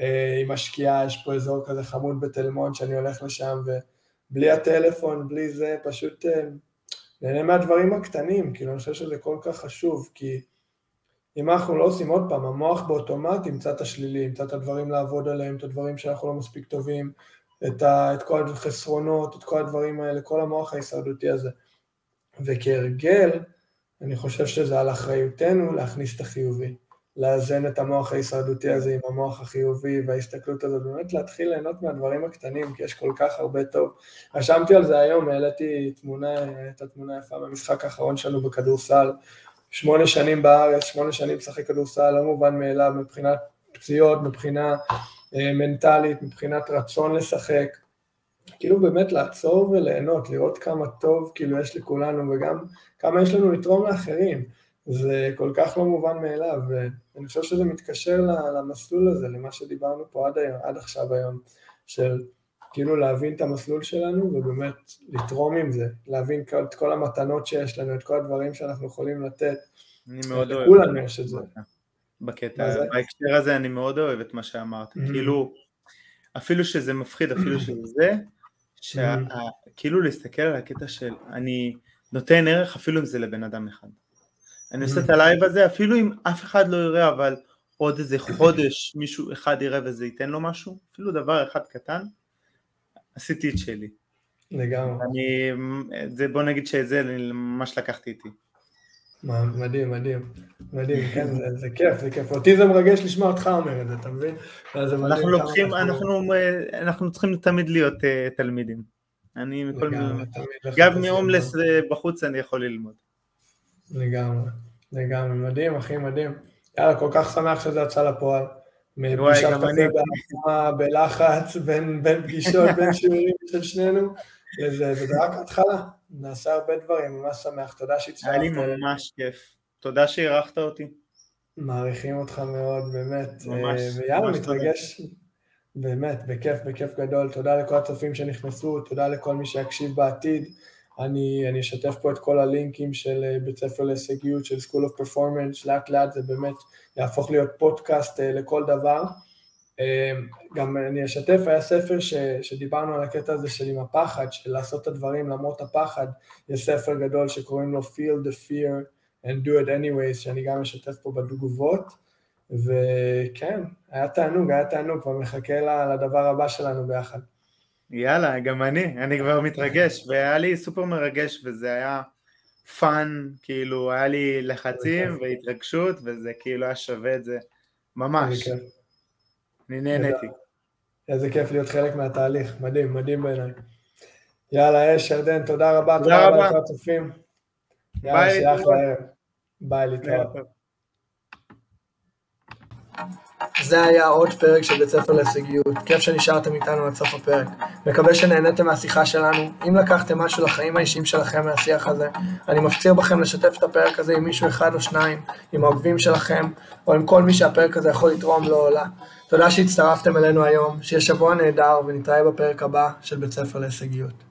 אה, עם השקיעה, יש פה אזור כזה חמוד בתל מונד שאני הולך לשם, ובלי הטלפון, בלי זה, פשוט אה, נהנה מהדברים הקטנים, כאילו אני חושב שזה כל כך חשוב, כי אם אנחנו לא עושים עוד פעם, המוח באוטומט ימצא את השלילי, ימצא את הדברים לעבוד עליהם, את הדברים שאנחנו לא מספיק טובים, את, ה, את כל החסרונות, את כל הדברים האלה, כל המוח ההישרדותי הזה. וכהרגל, אני חושב שזה על אחריותנו להכניס את החיובי, לאזן את המוח ההישרדותי הזה עם המוח החיובי וההסתכלות הזאת, באמת להתחיל ליהנות מהדברים הקטנים, כי יש כל כך הרבה טוב. רשמתי על זה היום, העליתי תמונה, את התמונה יפה במשחק האחרון שלנו בכדורסל, שמונה שנים בארץ, שמונה שנים משחק כדורסל, לא מובן מאליו מבחינת פציעות, מבחינה אה, מנטלית, מבחינת רצון לשחק, כאילו באמת לעצור וליהנות, לראות כמה טוב כאילו יש לכולנו וגם כמה יש לנו לתרום לאחרים. זה כל כך לא מובן מאליו, ואני חושב שזה מתקשר למסלול הזה, למה שדיברנו פה עד, היום, עד עכשיו היום, של כאילו להבין את המסלול שלנו ובאמת לתרום עם זה, להבין את כל המתנות שיש לנו, את כל הדברים שאנחנו יכולים לתת. אני מאוד אוהב. לכולנו יש את זה. בקטע, בהקשר הזה אני מאוד אוהב את מה שאמרת, כאילו, אפילו שזה מפחיד, אפילו שזה, שכאילו להסתכל על הקטע של אני נותן ערך אפילו אם זה לבן אדם אחד. אני עושה את הלייב הזה אפילו אם אף אחד לא יראה אבל עוד איזה חודש מישהו אחד יראה וזה ייתן לו משהו, אפילו דבר אחד קטן, עשיתי את שלי. לגמרי. אני, זה, בוא נגיד שאת זה אני ממש לקחתי איתי. מדהים, מדהים, מדהים, כן, זה, זה כיף, זה כיף. אותי זה מרגש לשמוע אותך אומר את זה, אתה מבין? אנחנו לוקחים, אנחנו, אנחנו צריכים תמיד להיות uh, תלמידים. אני מכל מיני, גם מהומלס אה, בחוץ אני יכול ללמוד. לגמרי, לגמרי, מדהים, אחי, מדהים. יאללה, כל כך שמח שזה יצא לפועל. מפגישת קפה בלחץ, בין, בין פגישות, בין שיעורים של שנינו, וזה, וזה רק התחלה. נעשה הרבה דברים, ממש שמח, תודה שהצטרפת. היה לי ממש כיף, תודה שאירחת אותי. מעריכים אותך מאוד, באמת. ממש. אה, ויאללה, מתרגש, באמת, בכיף, בכיף גדול. תודה לכל הצופים שנכנסו, תודה לכל מי שיקשיב בעתיד. אני, אני אשתף פה את כל הלינקים של אה, בית ספר להישגיות, של School of Performance, לאט לאט זה באמת יהפוך להיות פודקאסט אה, לכל דבר. גם אני אשתף, היה ספר ש, שדיברנו על הקטע הזה של עם הפחד, של לעשות את הדברים למרות הפחד, יש ספר גדול שקוראים לו Feel the Fear and Do it anyways, שאני גם אשתף פה בתגובות, וכן, היה תענוג, היה תענוג, כבר מחכה לדבר הבא שלנו ביחד. יאללה, גם אני, אני כבר מתרגש, והיה לי סופר מרגש, וזה היה fun, כאילו, היה לי לחצים והתרגשות, וזה כאילו היה שווה את זה, ממש. אני נהניתי. איזה כיף להיות חלק מהתהליך, מדהים, מדהים בעיניי. יאללה, אש, ירדן, תודה רבה, תודה רבה לכל הצופים. יאללה, שיהיה אחלה ערב. ביי, להתראות. זה היה עוד פרק של בית ספר להישגיות, כיף שנשארתם איתנו עד סוף הפרק. מקווה שנהניתם מהשיחה שלנו. אם לקחתם משהו לחיים האישיים שלכם מהשיח הזה, אני מפציר בכם לשתף את הפרק הזה עם מישהו אחד או שניים, עם העוקבים שלכם, או עם כל מי שהפרק הזה יכול לתרום לו או לה. תודה שהצטרפתם אלינו היום, שיהיה שבוע נהדר ונתראה בפרק הבא של בית ספר להישגיות.